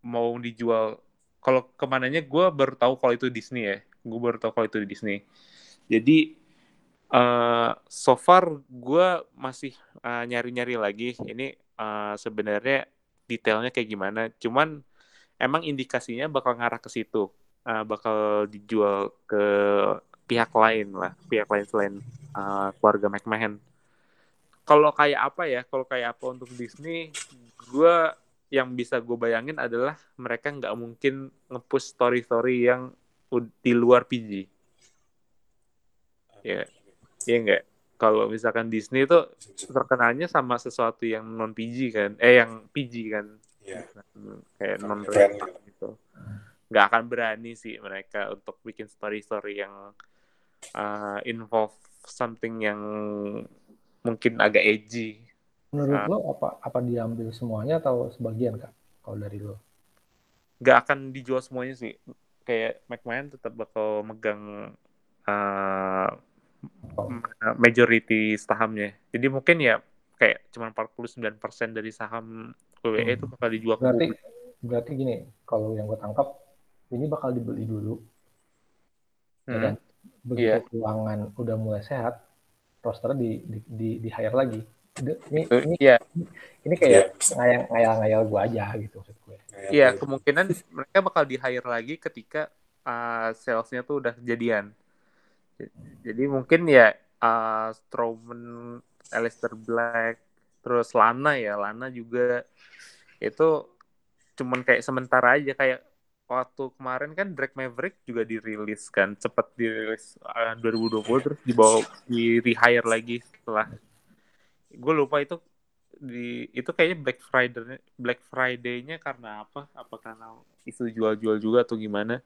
mau dijual, kalau ke mananya gue baru tahu kalau itu Disney ya, gue baru tahu kalau itu Disney. Jadi uh, so far gue masih uh, nyari-nyari lagi ini uh, sebenarnya detailnya kayak gimana. Cuman emang indikasinya bakal ngarah ke situ, uh, bakal dijual ke pihak lain lah, pihak lain selain uh, keluarga McMahon. Kalau kayak apa ya? Kalau kayak apa untuk Disney, gue yang bisa gue bayangin adalah mereka nggak mungkin nge-push story-story yang di luar PG. Ya, iya nggak? Kalau misalkan Disney tuh terkenalnya sama sesuatu yang non PG kan, eh yang PG kan, Iya. kayak non gitu. Nggak akan berani sih mereka untuk bikin story-story yang uh, involve something yang mungkin agak edgy. menurut Ah. lo apa apa diambil semuanya atau sebagian kak kalau dari lo Nggak akan dijual semuanya sih. Kayak McMahon tetap bakal megang uh, majority sahamnya. Jadi mungkin ya kayak cuma 49% dari saham WWE Hmm. itu bakal dijual ke berarti publik. berarti gini kalau yang gue tangkap ini bakal dibeli dulu ya Hmm. kan? begitu Iya. keuangan udah mulai sehat roster di di di, di hire lagi Ini- ini Itu, ini Iya, ini kayak bisa. ngayal ngayal ngayal gue aja gitu maksud gue Iya, apa? kemungkinan mereka bakal di hire lagi ketika uh, salesnya tuh udah kejadian. Jadi mungkin ya uh, Strowman, Aleister Black, terus Lana ya, Lana juga itu cuman kayak sementara aja kayak waktu kemarin kan Drake Maverick juga dirilis kan, cepet dirilis uh, 2020 terus dibawa di rehire lagi setelah gue lupa itu di itu kayaknya Black Friday Black Friday-nya karena apa? Apa karena isu jual-jual juga atau gimana?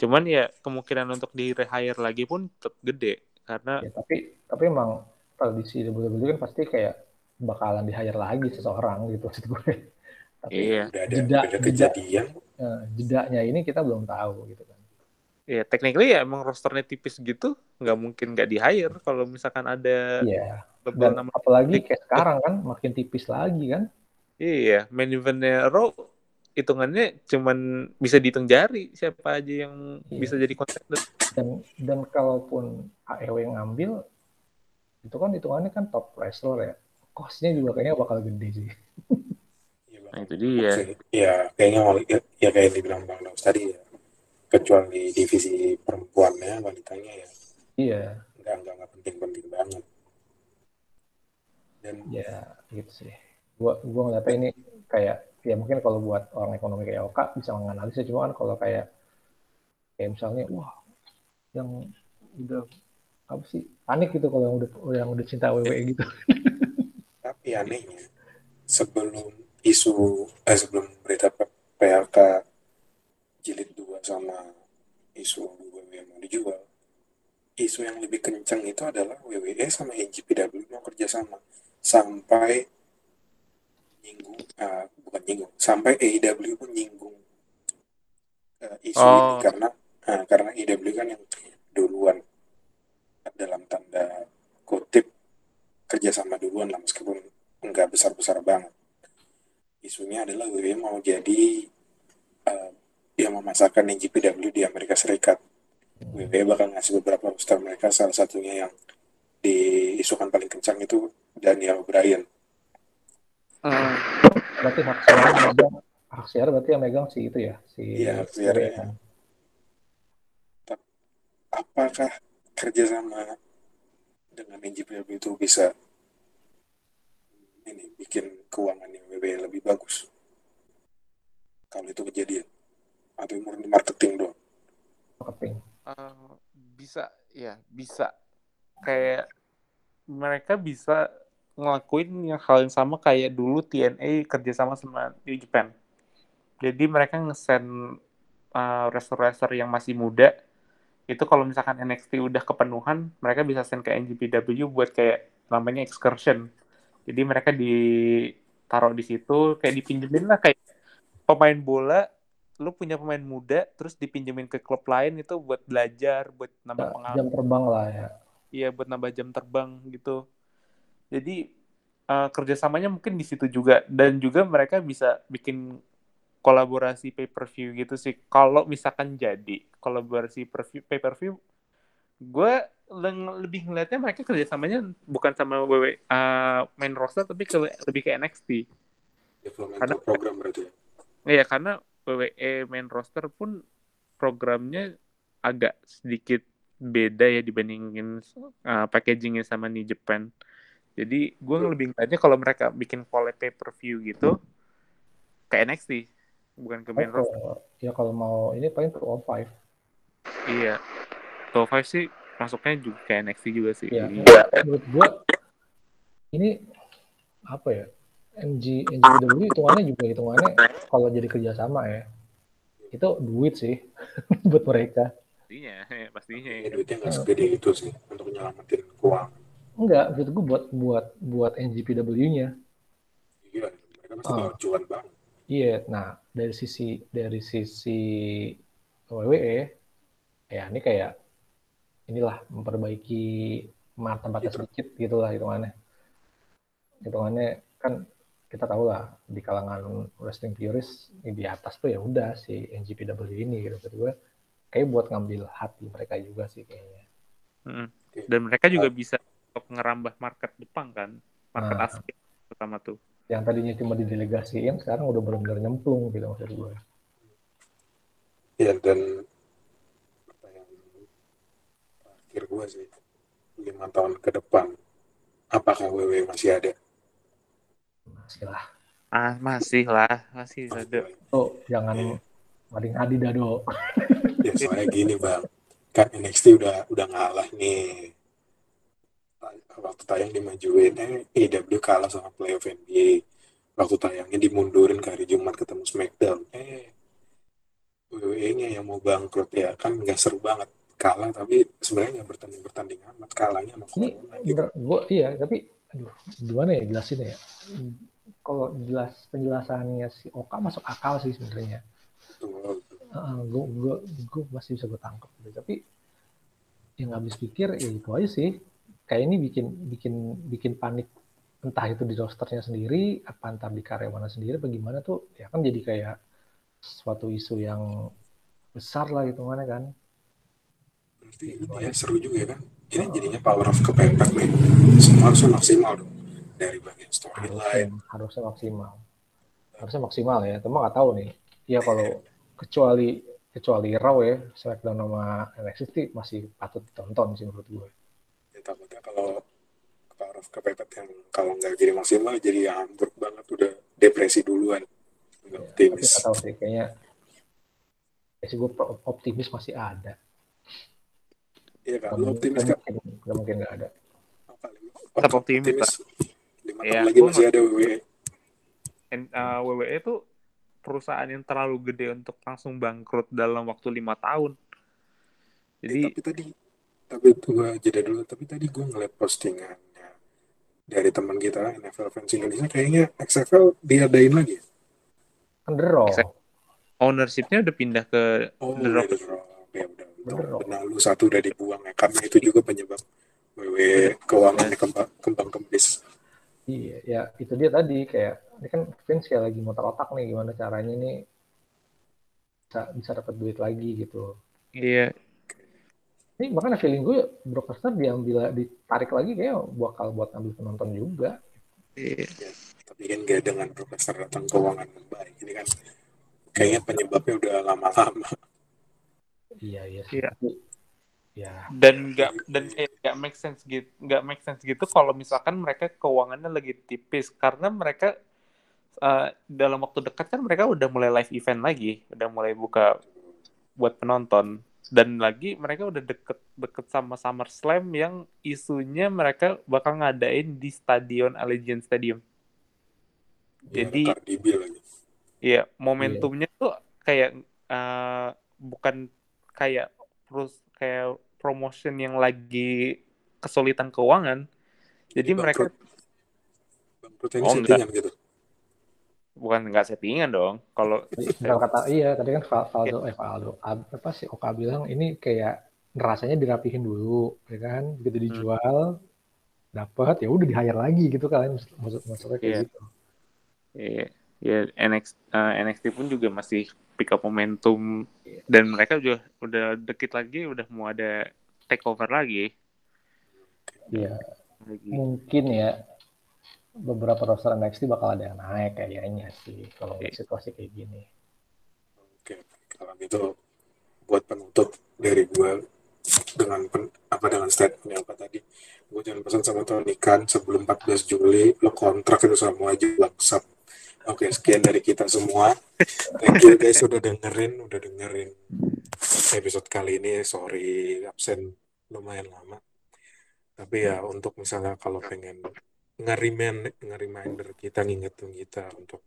Cuman ya kemungkinan untuk di rehire lagi pun tetap gede karena ya tapi tapi emang tradisi WWE kan pasti kayak bakalan di hire lagi seseorang gitu maksud gue Tapi Iya. udah ada Jeda- ada jeda. kejadian eh, jedanya ini kita belum tahu gitu kan. Iya, technically ya emang rosternya tipis gitu, nggak mungkin nggak di hire kalau misalkan ada Iya. beberapa Dan nama. apalagi kayak sekarang kan makin tipis lagi kan. Iya, main eventnya Raw hitungannya cuman bisa dihitung jari siapa aja yang Iya. bisa jadi contender. Dan dan kalaupun AEW yang ngambil itu kan hitungannya kan top wrestler ya. Costnya juga kayaknya bakal gede sih. ya, Nah, itu dia. ya kayaknya ya, ya kayak yang dibilang bang Daus tadi ya kecuali divisi perempuannya wanitanya ya Iya. nggak nggak nggak penting-penting banget dan Ya gitu sih. Gua gua ngeliatnya ini kayak ya mungkin kalau buat orang ekonomi kayak Oka bisa menganalisa cuma kan kalau kayak kayak misalnya wah yang udah apa sih panik gitu kalau yang udah yang udah cinta WWE gitu. tapi anehnya sebelum isu eh sebelum berita P- PHK jilid 2 sama isu WWE mau dijual isu yang lebih kencang itu adalah WWE sama NJPW mau kerjasama sampai nyinggung ah, bukan nyinggung sampai AEW pun nyinggung eh, isu Oh. ini karena ah, karena AEW kan yang duluan dalam tanda kutip kerjasama duluan lah meskipun nggak besar-besar banget isunya adalah WWE mau jadi eh, yang memasarkan NJPW di Amerika Serikat WWE bakal ngasih beberapa roster mereka salah satunya yang diisukan paling kencang itu Daniel O'Brien Hmm. Berarti hak siar megang hak siar berarti yang megang si itu ya si Iya, hak siar, WWE ya. kan. apakah kerjasama dengan NJPW itu bisa ini bikin keuangannya WWE lebih bagus. Kalau itu kejadian. Atau murni marketing doang. Marketing. Eh, bisa ya bisa. Kayak mereka bisa ngelakuin yang hal yang sama kayak dulu TNA kerjasama sama New Japan. Jadi mereka ngesend uh, wrestler-wrestler yang masih muda itu kalau misalkan NXT udah kepenuhan mereka bisa send ke NJPW buat kayak namanya excursion. Jadi mereka ditaruh di situ kayak dipinjemin lah kayak pemain bola lu punya pemain muda terus dipinjemin ke klub lain itu buat belajar buat nambah Ya, pengalaman. jam terbang lah ya. iya buat nambah jam terbang gitu. Jadi eh, kerjasamanya mungkin di situ juga. Dan juga mereka bisa bikin kolaborasi pay per view gitu sih. Kalau misalkan jadi kolaborasi pay per view gue lebih ngeliatnya mereka kerjasamanya bukan sama WWE eh, main roster tapi ke, lebih ke NXT Karena- program berarti ya? Iya karena WWE main roster pun programnya agak sedikit beda ya dibandingin uh, packagingnya sama New Japan. Jadi gue lebih ngeliatnya kalau mereka bikin collab pay per view gitu ke NXT bukan ke main Oh, roster. kalau- ya kalau mau ini paling ke all five. Iya. Top 5 sih masuknya juga ke NXT juga sih. Iya. Iya. Menurut gua ini apa ya? NG NJPW hitungannya juga hitungannya kalau jadi kerjasama ya itu duit sih buat mereka. Pastinya, ya, pastinya. ya, duitnya nggak segede itu sih untuk nyelamatin keuangan Enggak, maksud gue buat buat buat NJPW-nya. iya mereka pasti mau cuan banget Iya, nah dari sisi dari sisi WWE ya ini kayak inilah memperbaiki Gitu. sedikit gitulah hitungannya. Hitungannya kan kita tahu lah di kalangan wrestling purist di atas tuh ya udah si NJPW ini gitu gue kayak buat ngambil hati mereka juga sih kayaknya. Dan mereka juga bisa untuk ngerambah market Jepang kan, market. Asia pertama tuh. Yang tadinya cuma didelegasiin sekarang udah benar-benar nyemplung gitu maksud gue. ya dan pertanyaan terakhir gue sih lima tahun ke depan apakah WWE masih ada Masih lah. Ah masih lah, masih ada. Tuh jangan mading adi dado. ya soalnya gini bang kan NXT udah udah ngalah nih waktu tayang dimajuin eh AEW kalah sama playoff NBA waktu tayangnya dimundurin ke hari Jumat ketemu SmackDown eh WWE-nya yang mau bangkrut ya kan nggak seru banget kalah tapi sebenarnya nggak bertanding bertanding amat kalahnya sama Ini gitu. bener, gua iya tapi aduh gimana ya jelasinnya ya kalau jelas penjelasannya si Oka masuk akal sih sebenarnya. Uh, gue gue gue masih bisa gue tangkap gitu. Tapi yang habis pikir ya itu aja sih. Kayak ini bikin bikin bikin panik entah itu di rosternya sendiri, apa antar di karyawan sendiri, bagaimana tuh ya kan jadi kayak suatu isu yang besar lah gitu mana kan. Berarti ya seru juga ya kan. Ini jadinya power of kepepet nih. Semua harus maksimal dong. Dari bagian harusnya, storyline. harusnya maksimal harusnya maksimal ya cuma nggak tahu nih ya kalau kecuali kecuali Raw ya Smackdown sama NXT sih masih patut ditonton sih menurut gue Ya takutnya kalau of kepepet yang kalau nggak jadi maksimal jadi yang ambruk banget udah depresi duluan. Nggak ya, optimis. tahu sih kayaknya ya sih gue optimis masih ada Iya kan, lu mungkin optimis nggak kan? mungkin nggak mungkin nggak ada Apa, lima- Tetap optimis lah. Lima Ya, tahun lagi masih ada E. WWE. And, uh, WWE itu perusahaan yang terlalu gede untuk langsung bangkrut dalam waktu lima tahun. Eh, Jadi tapi tadi, tapi itu gue jeda dulu. Tapi tadi gue ngeliat postingannya dari teman kita NFL fans Indonesia kayaknya XFL diadain lagi. ya? kan The Exact. ownership-nya udah pindah ke Oh, The Rock. udah The Rock. Ya udah, untung The Rock. benang lu satu udah dibuang ya. Karena itu juga penyebab WWE keuangannya kembang, kembang kempis. iya ya itu dia tadi kayak ini kan Vince kayak lagi muter otak nih gimana caranya nih bisa bisa dapat duit lagi gitu Iya, Ini makanya feeling gue Brock Lesnar diambil ditarik lagi kayak bakal buat ambil penonton juga. iya. Ya, tapi kan gak dengan Brock Lesnar datang keuangan baik. Ini kan kayaknya penyebabnya udah lama-lama. Iya iya sih. Iya. Ya dan nggak dan kayak nggak make sense gitu nggak make sense gitu kalau misalkan mereka keuangannya lagi tipis karena mereka uh, dalam waktu dekat kan mereka udah mulai live event lagi udah mulai buka buat penonton dan lagi mereka udah deket deket sama SummerSlam yang isunya mereka bakal ngadain di stadion Allegiant Stadium Ya, Jadi-. Iya, momentumnya tuh kayak eh, bukan kayak terus kayak promotion yang lagi kesulitan keuangan. Jadi mereka bangkrut. Yang Oh, gitu. Bukan nggak settingan dong. Kalau Bukan kata iya tadi kan Val- Valdo eh Valdo apa sih Oka bilang ini kayak rasanya dirapihin dulu ya kan begitu Hmm. dijual dapat ya udah di hire lagi gitu kan maksud maksudnya kayak Iya. gitu ya, ya NXT, eh, NXT pun juga masih pick up momentum dan mereka juga udah dikit lagi udah mau ada takeover lagi. Iya lagi. mungkin ya beberapa roster NXT bakal ada yang naik kayaknya sih kalau Iya. situasi kayak gini. Oke, kalau gitu buat penutup dari gue dengan pen, apa dengan statementnya apa tadi gue jangan pesan sama Tony Khan sebelum 14 Juli lo kontrak itu sama aja bangsat oke sekian dari kita semua. Thank you guys udah dengerin udah dengerin episode kali ini. Sorry absen lumayan lama. Tapi ya untuk misalnya kalau pengen ngerimen ngereminder kita ngingetin kita untuk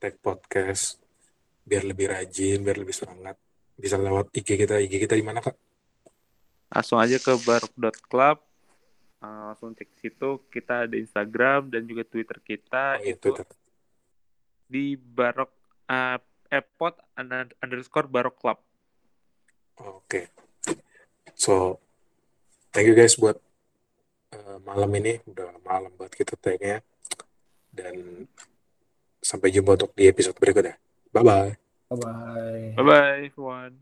take podcast biar lebih rajin, biar lebih semangat. Bisa lewat IG kita. IG kita di mana, Kak? Langsung aja ke barok.club. Uh, langsung cek situ. Kita ada Instagram dan juga Twitter kita Oh, iya, itu Twitter. di barok uh, epot underscore barok club. Oke. So, thank you guys buat uh, malam ini. Udah malam buat kita tag-nya. Dan sampai jumpa untuk di episode berikutnya. Bye-bye. bye bye Bye bye everyone.